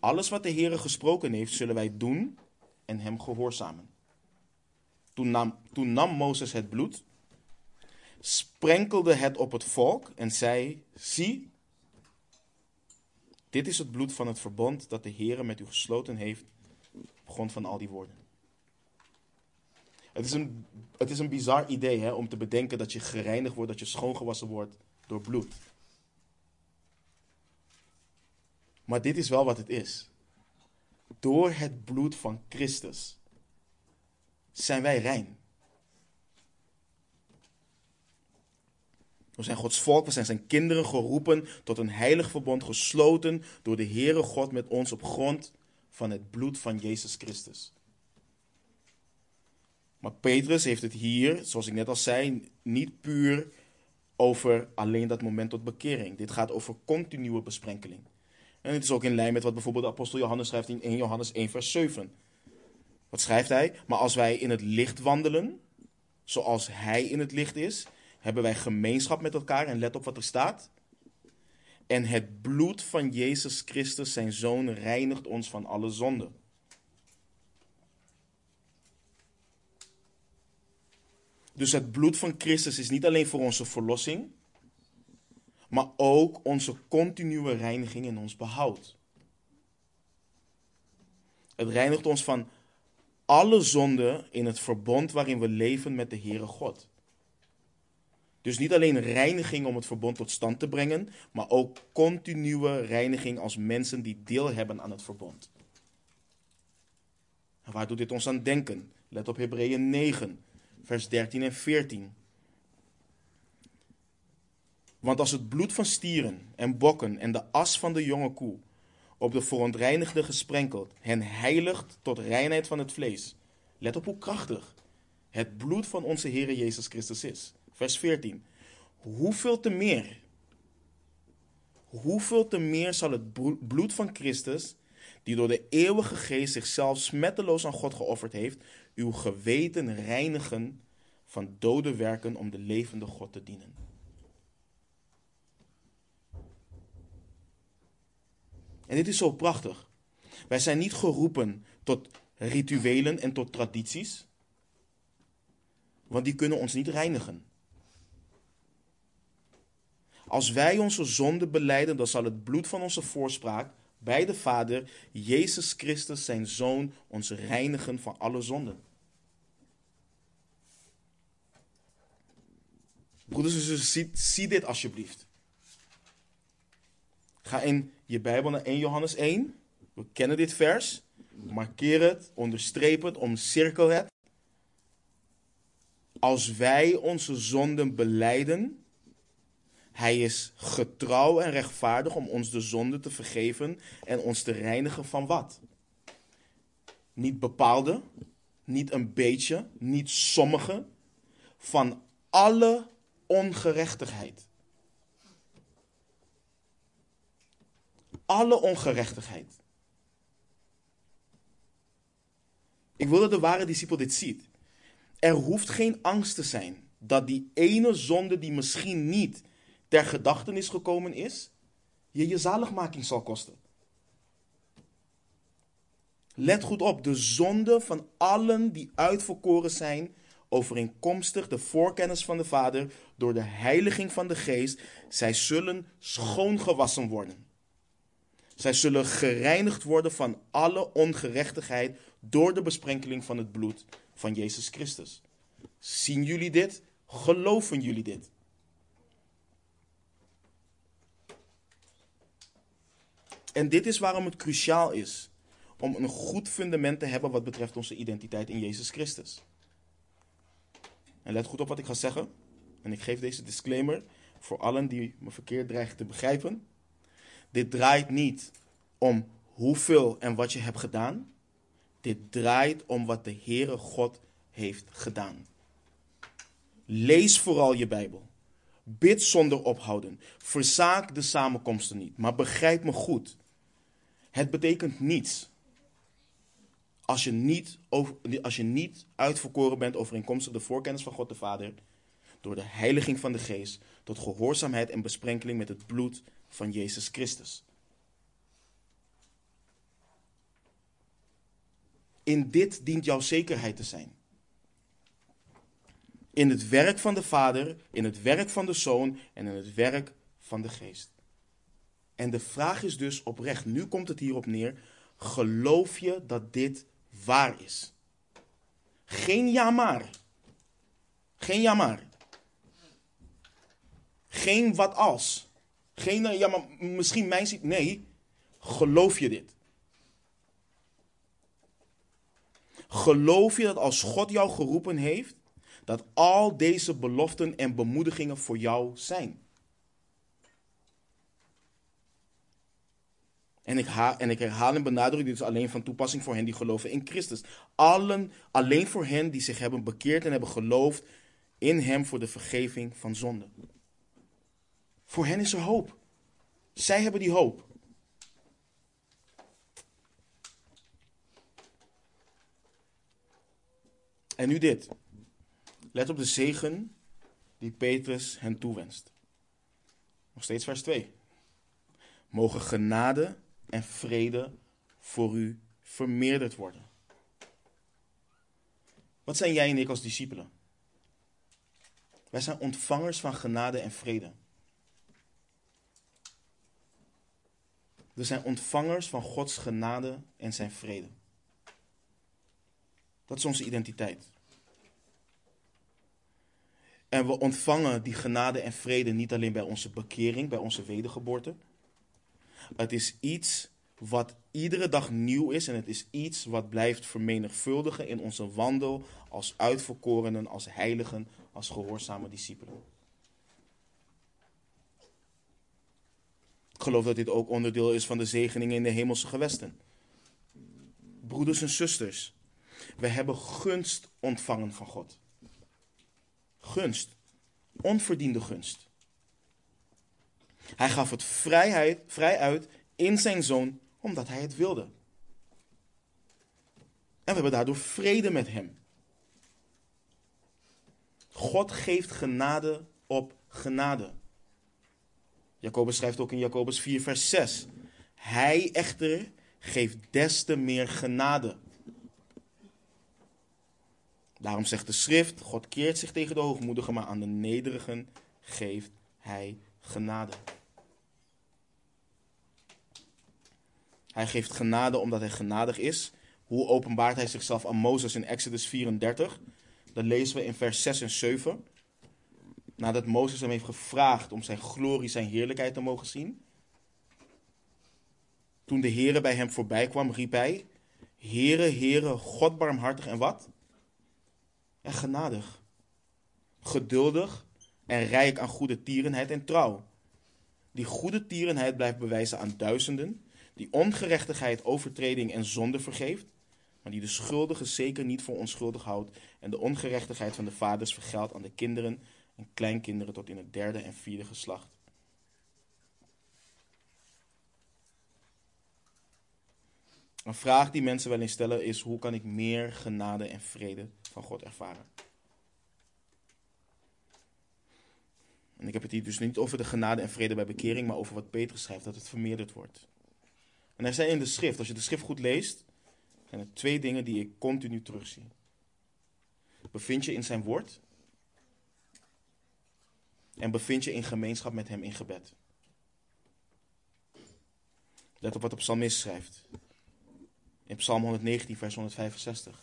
Alles wat de Heere gesproken heeft, zullen wij doen en hem gehoorzamen. Toen nam, toen nam Mozes het bloed, sprenkelde het op het volk en zei: Zie, Dit is het bloed van het verbond dat de Heer met u gesloten heeft op grond van al die woorden. Het is een, het is een bizar idee hè, om te bedenken dat je gereinigd wordt, dat je schoongewassen wordt door bloed. Maar dit is wel wat het is. Door het bloed van Christus zijn wij rein. We zijn Gods volk, we zijn zijn kinderen geroepen tot een heilig verbond, gesloten door de Heere God met ons op grond van het bloed van Jezus Christus. Maar Petrus heeft het hier, zoals ik net al zei, niet puur over alleen dat moment tot bekering. Dit gaat over continue besprenkeling. En het is ook in lijn met wat bijvoorbeeld de apostel Johannes schrijft in 1 Johannes 1 vers 7. Wat schrijft hij? Maar als wij in het licht wandelen, zoals hij in het licht is, hebben wij gemeenschap met elkaar. En let op wat er staat. En het bloed van Jezus Christus, zijn zoon, reinigt ons van alle zonde. Dus het bloed van Christus is niet alleen voor onze verlossing, maar ook onze continue reiniging en ons behoud. Het reinigt ons van alle zonde in het verbond waarin we leven met de Heere God. Dus niet alleen reiniging om het verbond tot stand te brengen, maar ook continue reiniging als mensen die deel hebben aan het verbond. En waar doet dit ons aan denken? Let op Hebreeën 9, vers 13 en 14. Want als het bloed van stieren en bokken en de as van de jonge koe op de verontreinigde gesprenkeld hen heiligt tot reinheid van het vlees. Let op hoe krachtig het bloed van onze Heer Jezus Christus is. Vers 14. Hoeveel te meer? Hoeveel te meer zal het bloed van Christus, die door de eeuwige geest zichzelf smetteloos aan God geofferd heeft, uw geweten reinigen van dode werken om de levende God te dienen? En dit is zo prachtig. Wij zijn niet geroepen tot rituelen en tot tradities, want die kunnen ons niet reinigen. Als wij onze zonde beleiden, dan zal het bloed van onze voorspraak bij de Vader, Jezus Christus, zijn Zoon, ons reinigen van alle zonden. Broeders en zussen, zie, zie dit alsjeblieft. Ga in je Bijbel naar 1 Johannes 1. We kennen dit vers. Markeer het, onderstreep het, omcirkel het. Als wij onze zonden beleiden, hij is getrouw en rechtvaardig om ons de zonde te vergeven en ons te reinigen van wat? Niet bepaalde, niet een beetje, niet sommige, van alle ongerechtigheid. Alle ongerechtigheid. Ik wil dat de ware discipel dit ziet. Er hoeft geen angst te zijn dat die ene zonde die misschien niet ter gedachtenis gekomen is, je je zaligmaking zal kosten. Let goed op, de zonde van allen die uitverkoren zijn, overeenkomstig de voorkennis van de Vader, door de heiliging van de Geest, zij zullen schoongewassen worden. Zij zullen gereinigd worden van alle ongerechtigheid door de besprenkeling van het bloed van Jezus Christus. Zien jullie dit? Geloven jullie dit? En dit is waarom het cruciaal is om een goed fundament te hebben wat betreft onze identiteit in Jezus Christus. En let goed op wat ik ga zeggen. En ik geef deze disclaimer voor allen die me verkeerd dreigen te begrijpen. Dit draait niet om hoeveel en wat je hebt gedaan. Dit draait om wat de Heere God heeft gedaan. Lees vooral je Bijbel. Bid zonder ophouden. Verzaak de samenkomsten niet. Maar begrijp me goed. Het betekent niets als je niet, als je niet uitverkoren bent overeenkomstig de voorkennis van God de Vader, door de heiliging van de Geest, tot gehoorzaamheid en besprenkeling met het bloed van Jezus Christus. In dit dient jouw zekerheid te zijn. In het werk van de Vader, in het werk van de Zoon en in het werk van de Geest. En de vraag is dus oprecht, nu komt het hierop neer, geloof je dat dit waar is? Geen ja maar. Geen ja maar. Geen wat als. Geen ja maar misschien mijn ziet. Nee, geloof je dit? Geloof je dat als God jou geroepen heeft, dat al deze beloften en bemoedigingen voor jou zijn? En ik, en ik herhaal en benadruk, dit is alleen van toepassing voor hen die geloven in Christus. Allen, alleen voor hen die zich hebben bekeerd en hebben geloofd in Hem voor de vergeving van zonde. Voor hen is er hoop. Zij hebben die hoop. En nu dit. Let op de zegen die Petrus hen toewenst. Nog steeds vers 2. Mogen genade en vrede voor u vermeerderd worden. Wat zijn jij en ik als discipelen? Wij zijn ontvangers van genade en vrede. We zijn ontvangers van Gods genade en zijn vrede. Dat is onze identiteit. En we ontvangen die genade en vrede niet alleen bij onze bekering, bij onze wedergeboorte. Het is iets wat iedere dag nieuw is en het is iets wat blijft vermenigvuldigen in onze wandel als uitverkorenen, als heiligen, als gehoorzame discipelen. Ik geloof dat dit ook onderdeel is van de zegeningen in de hemelse gewesten. Broeders en zusters, we hebben gunst ontvangen van God. Gunst. Onverdiende gunst. Hij gaf het vrijheid, vrij uit in zijn zoon, omdat hij het wilde. En we hebben daardoor vrede met hem. God geeft genade op genade. Jacobus schrijft ook in Jacobus 4, vers 6. Hij echter geeft des te meer genade. Daarom zegt de schrift: God keert zich tegen de hoogmoedigen, maar aan de nederigen geeft hij genade. Hij geeft genade omdat hij genadig is. Hoe openbaart hij zichzelf aan Mozes in Exodus 34? Dat lezen we in vers 6 en 7. Nadat Mozes hem heeft gevraagd om zijn glorie, zijn heerlijkheid te mogen zien. Toen de Heere bij hem voorbij kwam, riep hij: Heere, Heere, God barmhartig en wat? En genadig. Geduldig en rijk aan goede tierenheid en trouw. Die goede tierenheid blijft bewijzen aan duizenden. Die ongerechtigheid, overtreding en zonde vergeeft. Maar die de schuldige zeker niet voor onschuldig houdt. En de ongerechtigheid van de vaders vergeldt aan de kinderen en kleinkinderen tot in het derde en vierde geslacht. Een vraag die mensen wel eens stellen is: hoe kan ik meer genade en vrede van God ervaren? En ik heb het hier dus niet over de genade en vrede bij bekering, maar over wat Petrus schrijft, dat het vermeerderd wordt. En er zijn in de schrift, als je de schrift goed leest, zijn er twee dingen die ik continu terugzie. Bevind je in zijn woord en bevind je in gemeenschap met hem in gebed. Let op wat de psalmist schrijft. In Psalm 119, vers 165.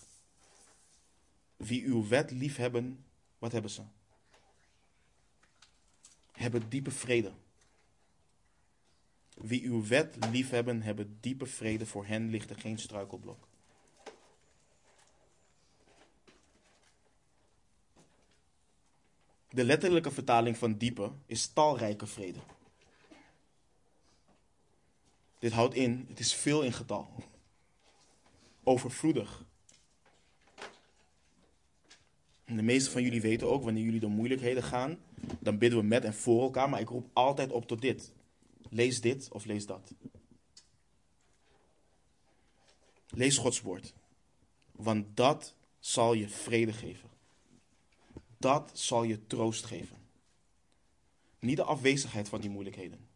Wie uw wet liefhebben, wat hebben ze? Hebben diepe vrede. Wie uw wet liefhebben, hebben diepe vrede. Voor hen ligt er geen struikelblok. De letterlijke vertaling van diepe is talrijke vrede. Dit houdt in, het is veel in getal. Overvloedig. En de meeste van jullie weten ook, wanneer jullie door moeilijkheden gaan, dan bidden we met en voor elkaar, maar ik roep altijd op tot dit. Lees dit of lees dat. Lees Gods woord. Want dat zal je vrede geven. Dat zal je troost geven. Niet de afwezigheid van die moeilijkheden.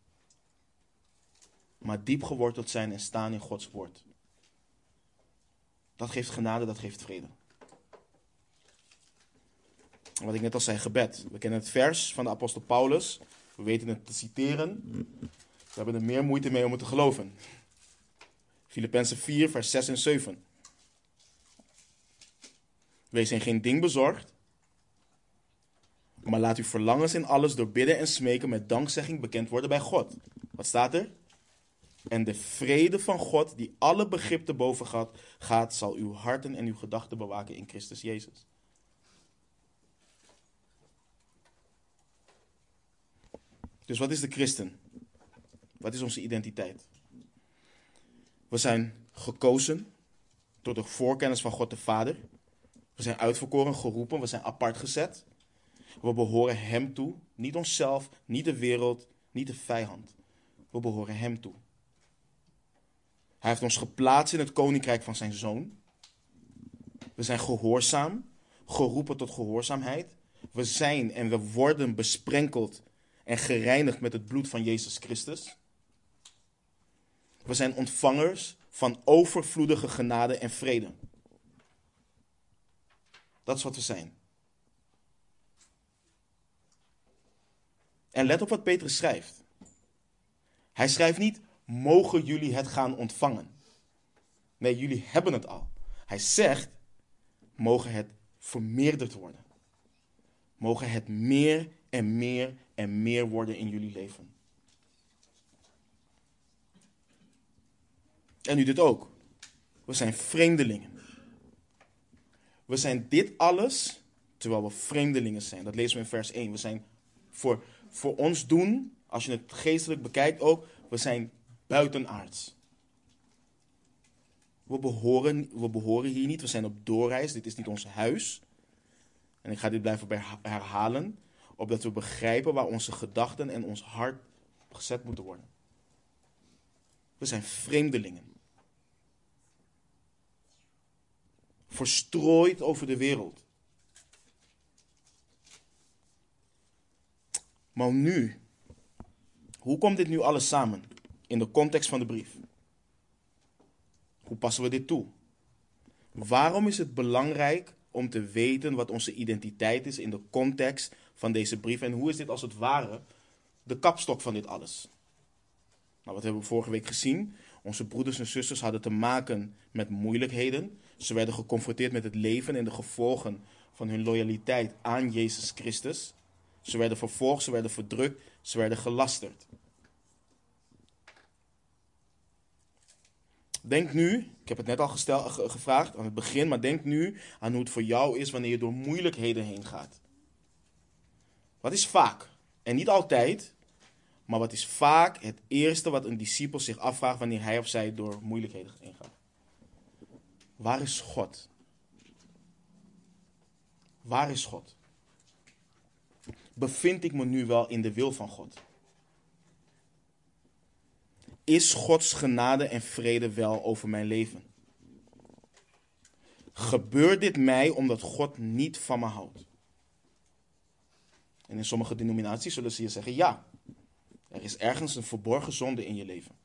Maar diep geworteld zijn en staan in Gods woord. Dat geeft genade, dat geeft vrede. Wat ik net al zei, gebed. We kennen het vers van de apostel Paulus. We weten het te citeren. We hebben er meer moeite mee om het te geloven. Filippenzen 4, vers 6 en 7. Wees in geen ding bezorgd, maar laat uw verlangens in alles door bidden en smeken met dankzegging bekend worden bij God. Wat staat er? En de vrede van God, die alle begrip te boven gaat, gaat, zal uw harten en uw gedachten bewaken in Christus Jezus. Dus wat is de christen? Wat is onze identiteit? We zijn gekozen door de voorkennis van God de Vader. We zijn uitverkoren, geroepen, we zijn apart gezet. We behoren Hem toe, niet onszelf, niet de wereld, niet de vijand. We behoren Hem toe. Hij heeft ons geplaatst in het koninkrijk van Zijn Zoon. We zijn gehoorzaam, geroepen tot gehoorzaamheid. We zijn en we worden besprenkeld en gereinigd met het bloed van Jezus Christus. We zijn ontvangers van overvloedige genade en vrede. Dat is wat we zijn. En let op wat Petrus schrijft. Hij schrijft niet, mogen jullie het gaan ontvangen. Nee, jullie hebben het al. Hij zegt, mogen het vermeerderd worden. Mogen het meer en meer en meer worden in jullie leven. En nu dit ook. We zijn vreemdelingen. We zijn dit alles terwijl we vreemdelingen zijn. Dat lezen we in vers 1. We zijn voor, voor ons doen, als je het geestelijk bekijkt ook, we zijn buitenaards. We behoren, we behoren hier niet, we zijn op doorreis, dit is niet ons huis. En ik ga dit blijven herhalen, opdat we begrijpen waar onze gedachten en ons hart gezet moeten worden. We zijn vreemdelingen. Verstrooid over de wereld. Maar nu, hoe komt dit nu alles samen in de context van de brief? Hoe passen we dit toe? Waarom is het belangrijk om te weten wat onze identiteit is in de context van deze brief? En hoe is dit als het ware de kapstok van dit alles? Nou, wat hebben we vorige week gezien? Onze broeders en zusters hadden te maken met moeilijkheden. Ze werden geconfronteerd met het leven en de gevolgen van hun loyaliteit aan Jezus Christus. Ze werden vervolgd, ze werden verdrukt, ze werden gelasterd. Denk nu, ik heb het net al gestel, gevraagd aan het begin, maar denk nu aan hoe het voor jou is wanneer je door moeilijkheden heen gaat. Wat is vaak, en niet altijd, maar wat is vaak het eerste wat een discipel zich afvraagt wanneer hij of zij door moeilijkheden heen gaat? Waar is God? Waar is God? Bevind ik me nu wel in de wil van God? Is Gods genade en vrede wel over mijn leven? Gebeurt dit mij omdat God niet van me houdt? En in sommige denominaties zullen ze je zeggen ja. Er is ergens een verborgen zonde in je leven.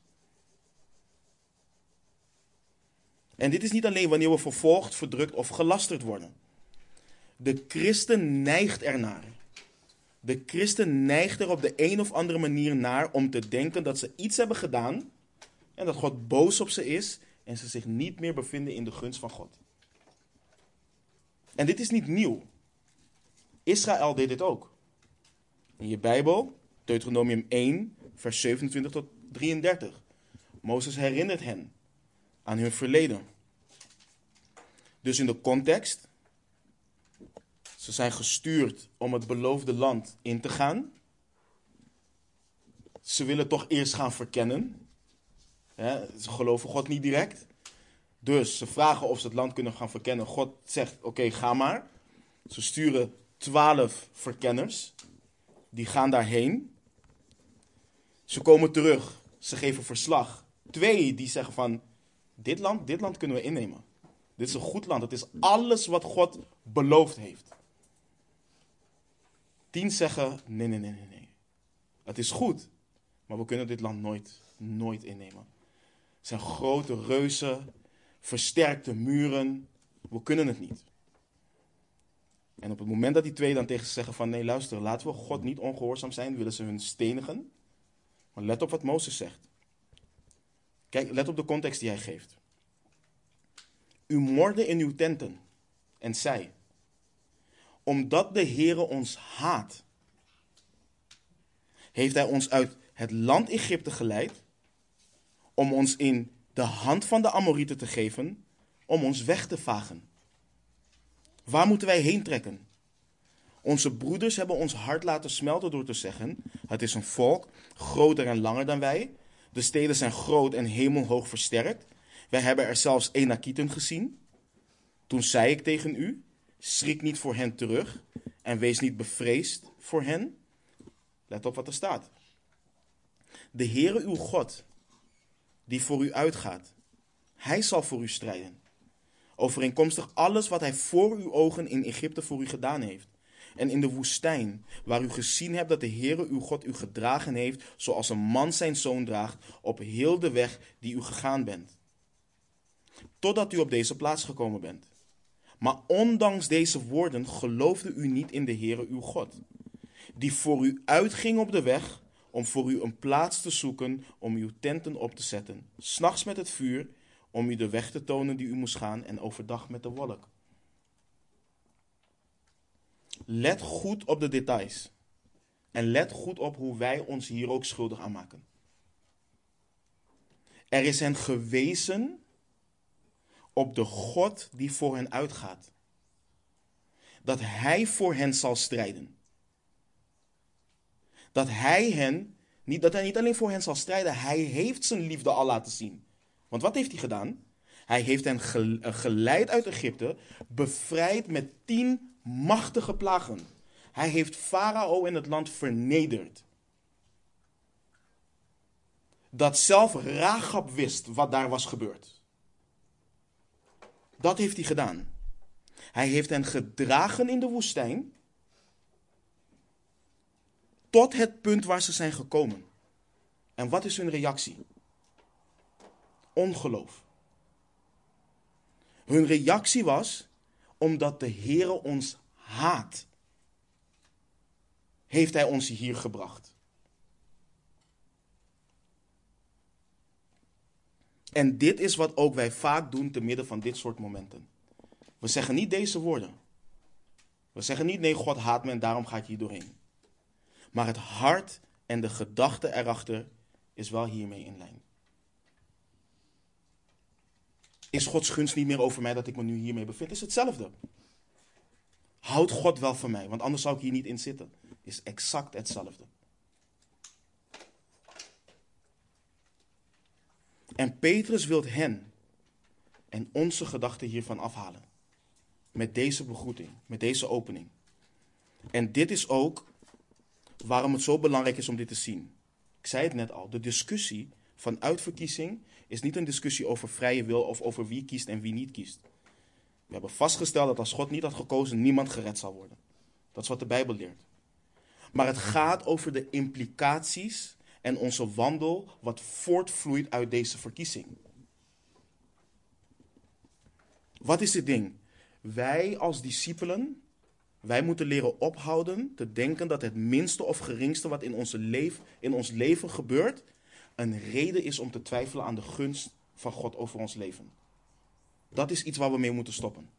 En dit is niet alleen wanneer we vervolgd, verdrukt of gelasterd worden. De christen neigt ernaar. De christen neigt er op de een of andere manier naar om te denken dat ze iets hebben gedaan en dat God boos op ze is en ze zich niet meer bevinden in de gunst van God. En dit is niet nieuw. Israël deed dit ook. In je Bijbel, Deuteronomium 1, vers 27 tot 33. Mozes herinnert hen aan hun verleden. Dus in de context, ze zijn gestuurd om het beloofde land in te gaan. Ze willen toch eerst gaan verkennen. ze geloven God niet direct. Dus ze vragen of ze het land kunnen gaan verkennen. God zegt: Oké, ga maar. Ze sturen twaalf verkenners. Die gaan daarheen. Ze komen terug. Ze geven verslag. Twee die zeggen van, dit land, dit land kunnen we innemen. Dit is een goed land. Het is alles wat God beloofd heeft. Tien zeggen, nee, nee, nee, nee, nee. Het is goed, maar we kunnen dit land nooit, nooit innemen. Het zijn grote reuzen, versterkte muren. We kunnen het niet. En op het moment dat die twee dan tegen ze zeggen van nee, luister, laten we God niet ongehoorzaam zijn, willen ze hun stenigen. Maar let op wat Mozes zegt. Kijk, let op de context die hij geeft. U morde in uw tenten en zei, omdat de Heere ons haat, heeft hij ons uit het land Egypte geleid om ons in de hand van de Amorieten te geven, om ons weg te vagen. Waar moeten wij heen trekken? Onze broeders hebben ons hart laten smelten door te zeggen: Het is een volk, groter en langer dan wij. De steden zijn groot en hemelhoog versterkt. Wij hebben er zelfs Enakieten gezien. Toen zei ik tegen u: Schrik niet voor hen terug en wees niet bevreesd voor hen. Let op wat er staat. De Heere uw God, die voor u uitgaat, hij zal voor u strijden. Overeenkomstig alles wat hij voor uw ogen in Egypte voor u gedaan heeft. En in de woestijn, waar u gezien hebt dat de Heere uw God u gedragen heeft, zoals een man zijn zoon draagt, op heel de weg die u gegaan bent. Totdat u op deze plaats gekomen bent. Maar ondanks deze woorden geloofde u niet in de Heere uw God, die voor u uitging op de weg om voor u een plaats te zoeken om uw tenten op te zetten, s'nachts met het vuur, om u de weg te tonen die u moest gaan en overdag met de wolk. Let goed op de details. En let goed op hoe wij ons hier ook schuldig aan maken. Er is hen gewezen op de God die voor hen uitgaat. Dat Hij voor hen zal strijden. Dat Hij hen, niet, dat Hij niet alleen voor hen zal strijden, Hij heeft zijn liefde al laten zien. Want wat heeft Hij gedaan? Hij heeft hen geleid uit Egypte, bevrijd met tien machtige plagen. Hij heeft Farao in het land vernederd. Dat zelf Ragab wist wat daar was gebeurd. Dat heeft hij gedaan. Hij heeft hen gedragen in de woestijn tot het punt waar ze zijn gekomen. En wat is hun reactie? Ongeloof. Hun reactie was omdat de Heere ons haat, heeft Hij ons hier gebracht. En dit is wat ook wij vaak doen te midden van dit soort momenten. We zeggen niet deze woorden. We zeggen niet, nee, God haat me en daarom ga ik hier doorheen. Maar het hart en de gedachte erachter is wel hiermee in lijn. Is Gods gunst niet meer over mij dat ik me nu hiermee bevind? Is hetzelfde. Houdt God wel van mij, want anders zou ik hier niet in zitten. Is exact hetzelfde. En Petrus wil hen en onze gedachten hiervan afhalen. Met deze begroeting, met deze opening. En dit is ook waarom het zo belangrijk is om dit te zien. Ik zei het net al, de discussie van uitverkiezing is niet een discussie over vrije wil of over wie kiest en wie niet kiest. We hebben vastgesteld dat als God niet had gekozen, niemand gered zal worden. Dat is wat de Bijbel leert. Maar het gaat over de implicaties en onze wandel wat voortvloeit uit deze verkiezing. Wat is het ding? Wij als discipelen, wij moeten leren ophouden te denken dat het minste of geringste wat in, onze leef, in ons leven gebeurt, een reden is om te twijfelen aan de gunst van God over ons leven. Dat is iets waar we mee moeten stoppen.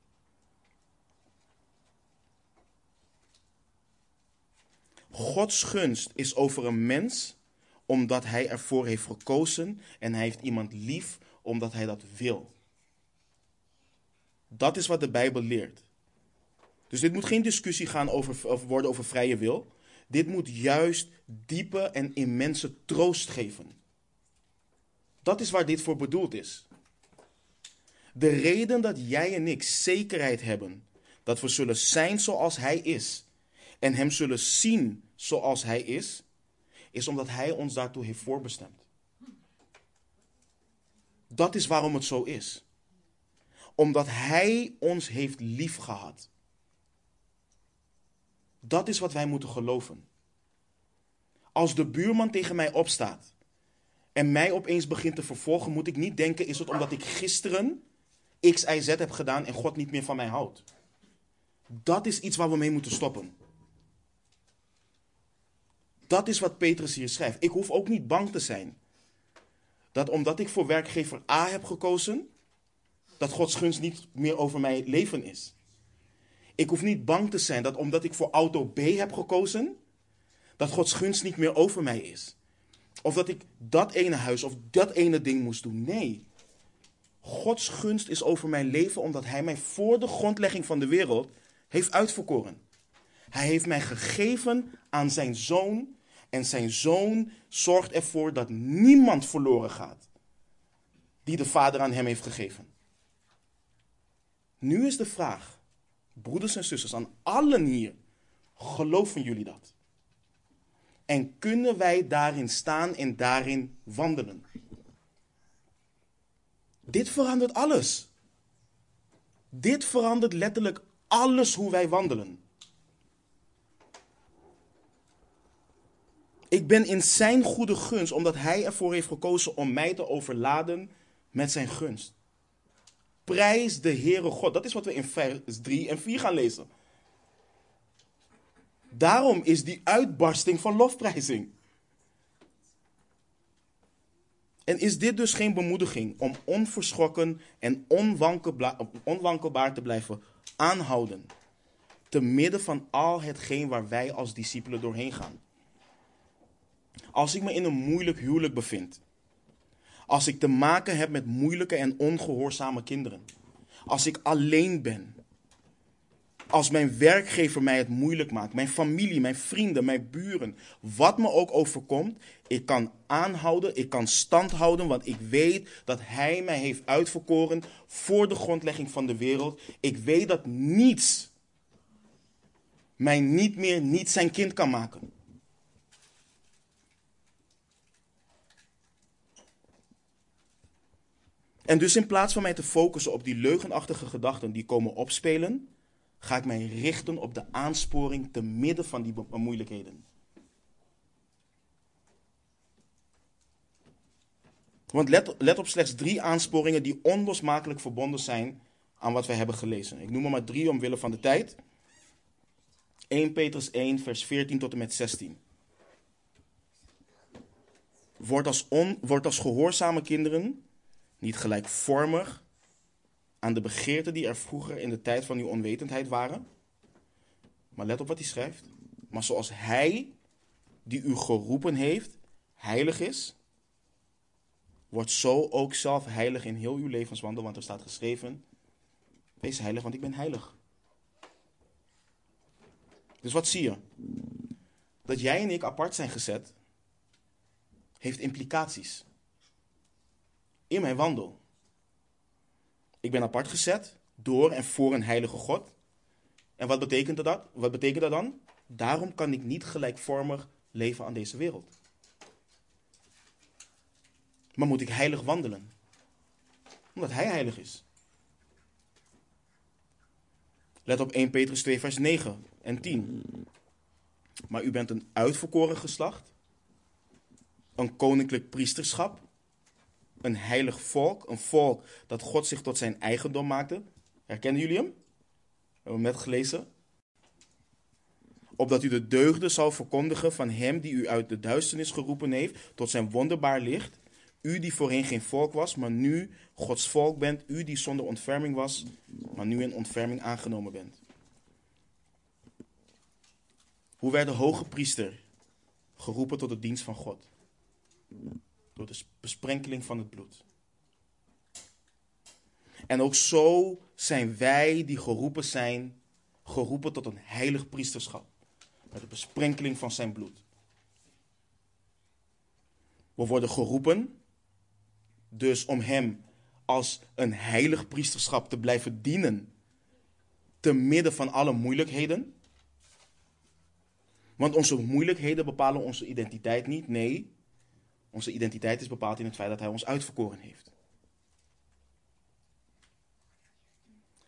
Gods gunst is over een mens omdat hij ervoor heeft gekozen en hij heeft iemand lief omdat hij dat wil. Dat is wat de Bijbel leert. Dus dit moet geen discussie gaan over, over worden over vrije wil. Dit moet juist diepe en immense troost geven. Dat is waar dit voor bedoeld is. De reden dat jij en ik zekerheid hebben dat we zullen zijn zoals Hij is en Hem zullen zien zoals Hij is, is omdat Hij ons daartoe heeft voorbestemd. Dat is waarom het zo is. Omdat Hij ons heeft lief gehad. Dat is wat wij moeten geloven. Als de buurman tegen mij opstaat en mij opeens begint te vervolgen, moet ik niet denken: is het omdat ik gisteren X, Y, Z heb gedaan en God niet meer van mij houdt? Dat is iets waar we mee moeten stoppen. Dat is wat Petrus hier schrijft. Ik hoef ook niet bang te zijn. Dat omdat ik voor werkgever A heb gekozen, dat Gods gunst niet meer over mijn leven is. Ik hoef niet bang te zijn dat omdat ik voor auto B heb gekozen, dat Gods gunst niet meer over mij is. Of dat ik dat ene huis of dat ene ding moest doen. Nee. Gods gunst is over mijn leven omdat Hij mij voor de grondlegging van de wereld heeft uitverkoren. Hij heeft mij gegeven aan zijn zoon en zijn zoon zorgt ervoor dat niemand verloren gaat die de Vader aan hem heeft gegeven. Nu is de vraag, broeders en zusters, aan allen hier, geloven jullie dat? En kunnen wij daarin staan en daarin wandelen? Dit verandert alles. Dit verandert letterlijk alles hoe wij wandelen. Ik ben in zijn goede gunst, omdat hij ervoor heeft gekozen om mij te overladen met zijn gunst. Prijs de Heere God. Dat is wat we in vers 3 en 4 gaan lezen. Daarom is die uitbarsting van lofprijzing. En is dit dus geen bemoediging om onverschrokken en onwankelbaar te blijven aanhouden, te midden van al hetgeen waar wij als discipelen doorheen gaan? Als ik me in een moeilijk huwelijk bevind, als ik te maken heb met moeilijke en ongehoorzame kinderen, als ik alleen ben, als mijn werkgever mij het moeilijk maakt, mijn familie, mijn vrienden, mijn buren, wat me ook overkomt, ik kan aanhouden, ik kan stand houden, want ik weet dat Hij mij heeft uitverkoren voor de grondlegging van de wereld. Ik weet dat niets mij niet meer niet zijn kind kan maken. En dus in plaats van mij te focussen op die leugenachtige gedachten die komen opspelen, ga ik mij richten op de aansporing te midden van die moeilijkheden. Want let, op slechts drie aansporingen die onlosmakelijk verbonden zijn aan wat wij hebben gelezen. Ik noem er maar drie omwille van de tijd. 1 Petrus 1, vers 14 tot en met 16. Word als, on, word als gehoorzame kinderen niet gelijkvormig aan de begeerten die er vroeger in de tijd van uw onwetendheid waren. Maar let op wat hij schrijft. Maar zoals hij die u geroepen heeft, heilig is, wordt zo ook zelf heilig in heel uw levenswandel. Want er staat geschreven, wees heilig, want ik ben heilig. Dus wat zie je? Dat jij en ik apart zijn gezet, heeft implicaties in mijn wandel. Ik ben apart gezet door en voor een heilige God. En wat betekent dat? Wat betekent dat dan? Daarom kan ik niet gelijkvormig leven aan deze wereld. Maar moet ik heilig wandelen? Omdat Hij heilig is. Let op 1 Petrus 2, vers 9 en 10. Maar u bent een uitverkoren geslacht, een koninklijk priesterschap, een heilig volk, een volk dat God zich tot zijn eigendom maakte. Herkennen jullie hem? Hebben we net gelezen. Opdat u de deugden zal verkondigen van hem die u uit de duisternis geroepen heeft tot zijn wonderbaar licht. U die voorheen geen volk was, maar nu Gods volk bent. U die zonder ontferming was, maar nu in ontferming aangenomen bent. Hoe werd de hoge priester geroepen tot de dienst van God? Door de besprenkeling van het bloed. En ook zo zijn wij die geroepen zijn, geroepen tot een heilig priesterschap. Met de besprenkeling van zijn bloed. We worden geroepen, dus om hem als een heilig priesterschap te blijven dienen, te midden van alle moeilijkheden. Want onze moeilijkheden bepalen onze identiteit niet. Nee, onze identiteit is bepaald in het feit dat Hij ons uitverkoren heeft.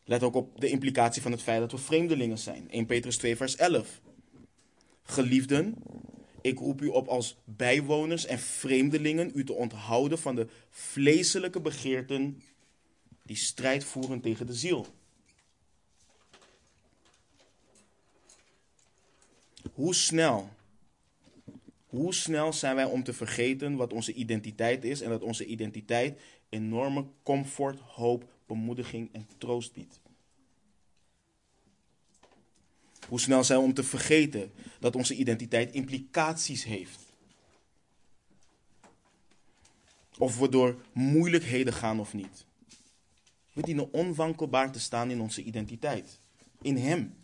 Let ook op de implicatie van het feit dat we vreemdelingen zijn. 1 Petrus 2, vers 11. Geliefden, ik roep u op als bijwoners en vreemdelingen u te onthouden van de vleeselijke begeerten die strijd voeren tegen de ziel. Hoe snel Hoe snel zijn wij om te vergeten wat onze identiteit is en dat onze identiteit enorme comfort, hoop, bemoediging en troost biedt? Hoe snel zijn we om te vergeten dat onze identiteit implicaties heeft? Of we door moeilijkheden gaan of niet. We dienen onwankelbaar te staan in onze identiteit. In Hem.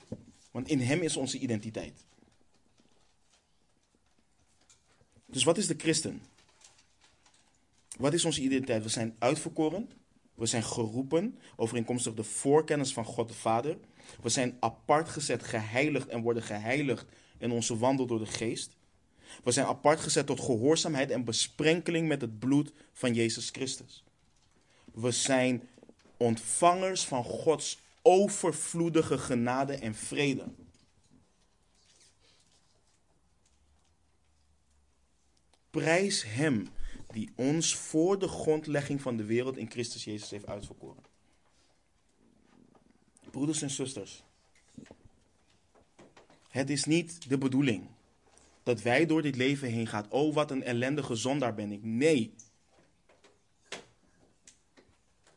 Want in Hem is onze identiteit. Dus wat is de christen? Wat is onze identiteit? We zijn uitverkoren. We zijn geroepen overeenkomstig de voorkennis van God de Vader. We zijn apart gezet, geheiligd en worden geheiligd in onze wandel door de geest. We zijn apart gezet tot gehoorzaamheid en besprenkeling met het bloed van Jezus Christus. We zijn ontvangers van Gods overvloedige genade en vrede. Prijs Hem die ons voor de grondlegging van de wereld in Christus Jezus heeft uitverkoren. Broeders en zusters, het is niet de bedoeling dat wij door dit leven heen gaan. Oh, wat een ellendige zondaar ben ik. Nee.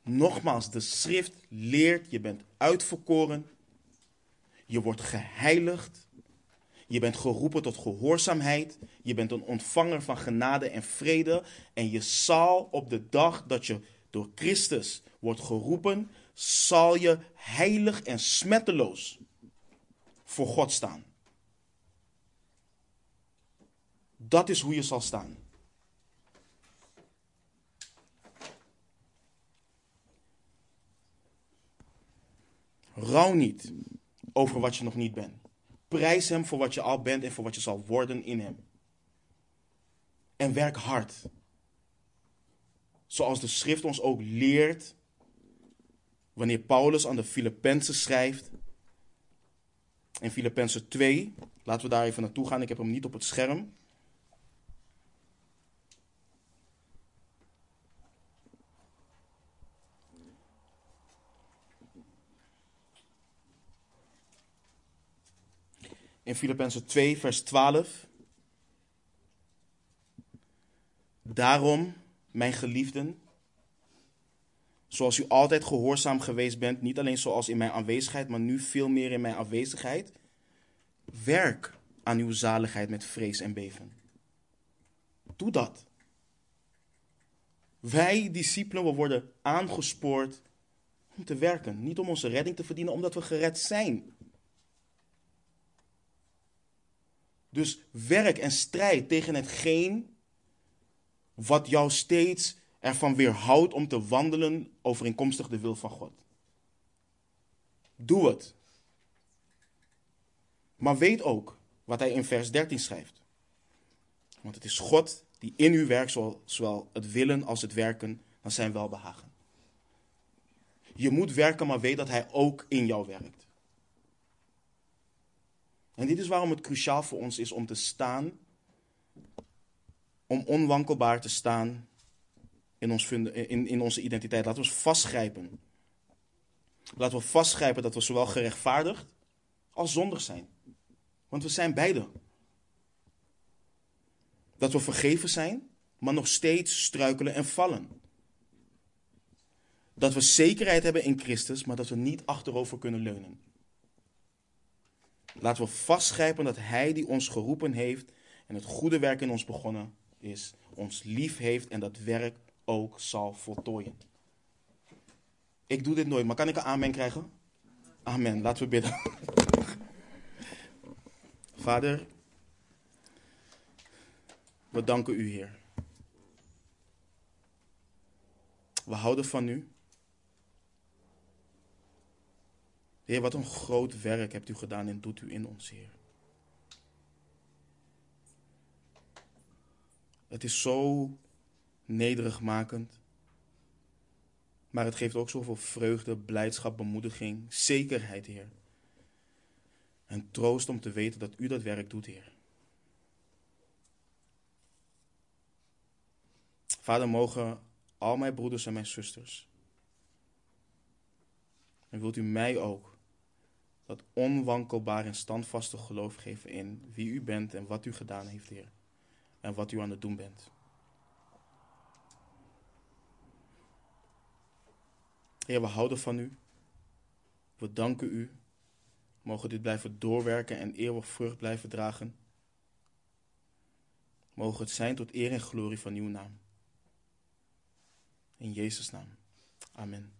Nogmaals, de schrift leert, je bent uitverkoren, je wordt geheiligd, je bent geroepen tot gehoorzaamheid, je bent een ontvanger van genade en vrede en je zal op de dag dat je door Christus wordt geroepen, zal je heilig en smetteloos voor God staan. Dat is hoe je zal staan. Rouw niet over wat je nog niet bent. Prijs Hem voor wat je al bent en voor wat je zal worden in Hem. En werk hard. Zoals de schrift ons ook leert wanneer Paulus aan de Filippenzen schrijft. In Filippenzen 2, laten we daar even naartoe gaan. Ik heb hem niet op het scherm. In Filippenzen 2, vers 12. Daarom, mijn geliefden, zoals u altijd gehoorzaam geweest bent, niet alleen zoals in mijn aanwezigheid, maar nu veel meer in mijn afwezigheid, werk aan uw zaligheid met vrees en beven. Doe dat. Wij, discipelen, worden aangespoord om te werken. Niet om onze redding te verdienen, omdat we gered zijn. Dus werk en strijd tegen hetgeen wat jou steeds ervan weerhoudt om te wandelen overeenkomstig de wil van God. Doe het. Maar weet ook wat hij in vers 13 schrijft. Want het is God die in u werkt, zowel het willen als het werken, dan zijn welbehagen. Je moet werken, maar weet dat hij ook in jou werkt. En dit is waarom het cruciaal voor ons is om te staan, om onwankelbaar te staan in, ons in, in onze identiteit. Laten we ons vastgrijpen. Laten we vastgrijpen dat we zowel gerechtvaardigd als zondig zijn. Want we zijn beide. Dat we vergeven zijn, maar nog steeds struikelen en vallen. Dat we zekerheid hebben in Christus, maar dat we niet achterover kunnen leunen. Laten we vastgrijpen dat Hij die ons geroepen heeft en het goede werk in ons begonnen is, ons lief heeft en dat werk ook zal voltooien. Ik doe dit nooit, maar kan ik een amen krijgen? Amen. Laten we bidden. Vader, we danken u, Heer. We houden van u. Heer, wat een groot werk hebt u gedaan en doet u in ons, Heer. Het is zo nederigmakend. Maar het geeft ook zoveel vreugde, blijdschap, bemoediging, zekerheid, Heer. En troost om te weten dat u dat werk doet, Heer. Vader, mogen al mijn broeders en mijn zusters. En wilt u mij ook dat onwankelbaar en standvaste geloof geven in wie u bent en wat u gedaan heeft, Heer. en wat u aan het doen bent. Heer, we houden van u. We danken u. Mogen dit blijven doorwerken en eeuwig vrucht blijven dragen. Mogen het zijn tot eer en glorie van uw naam. In Jezus' naam. Amen.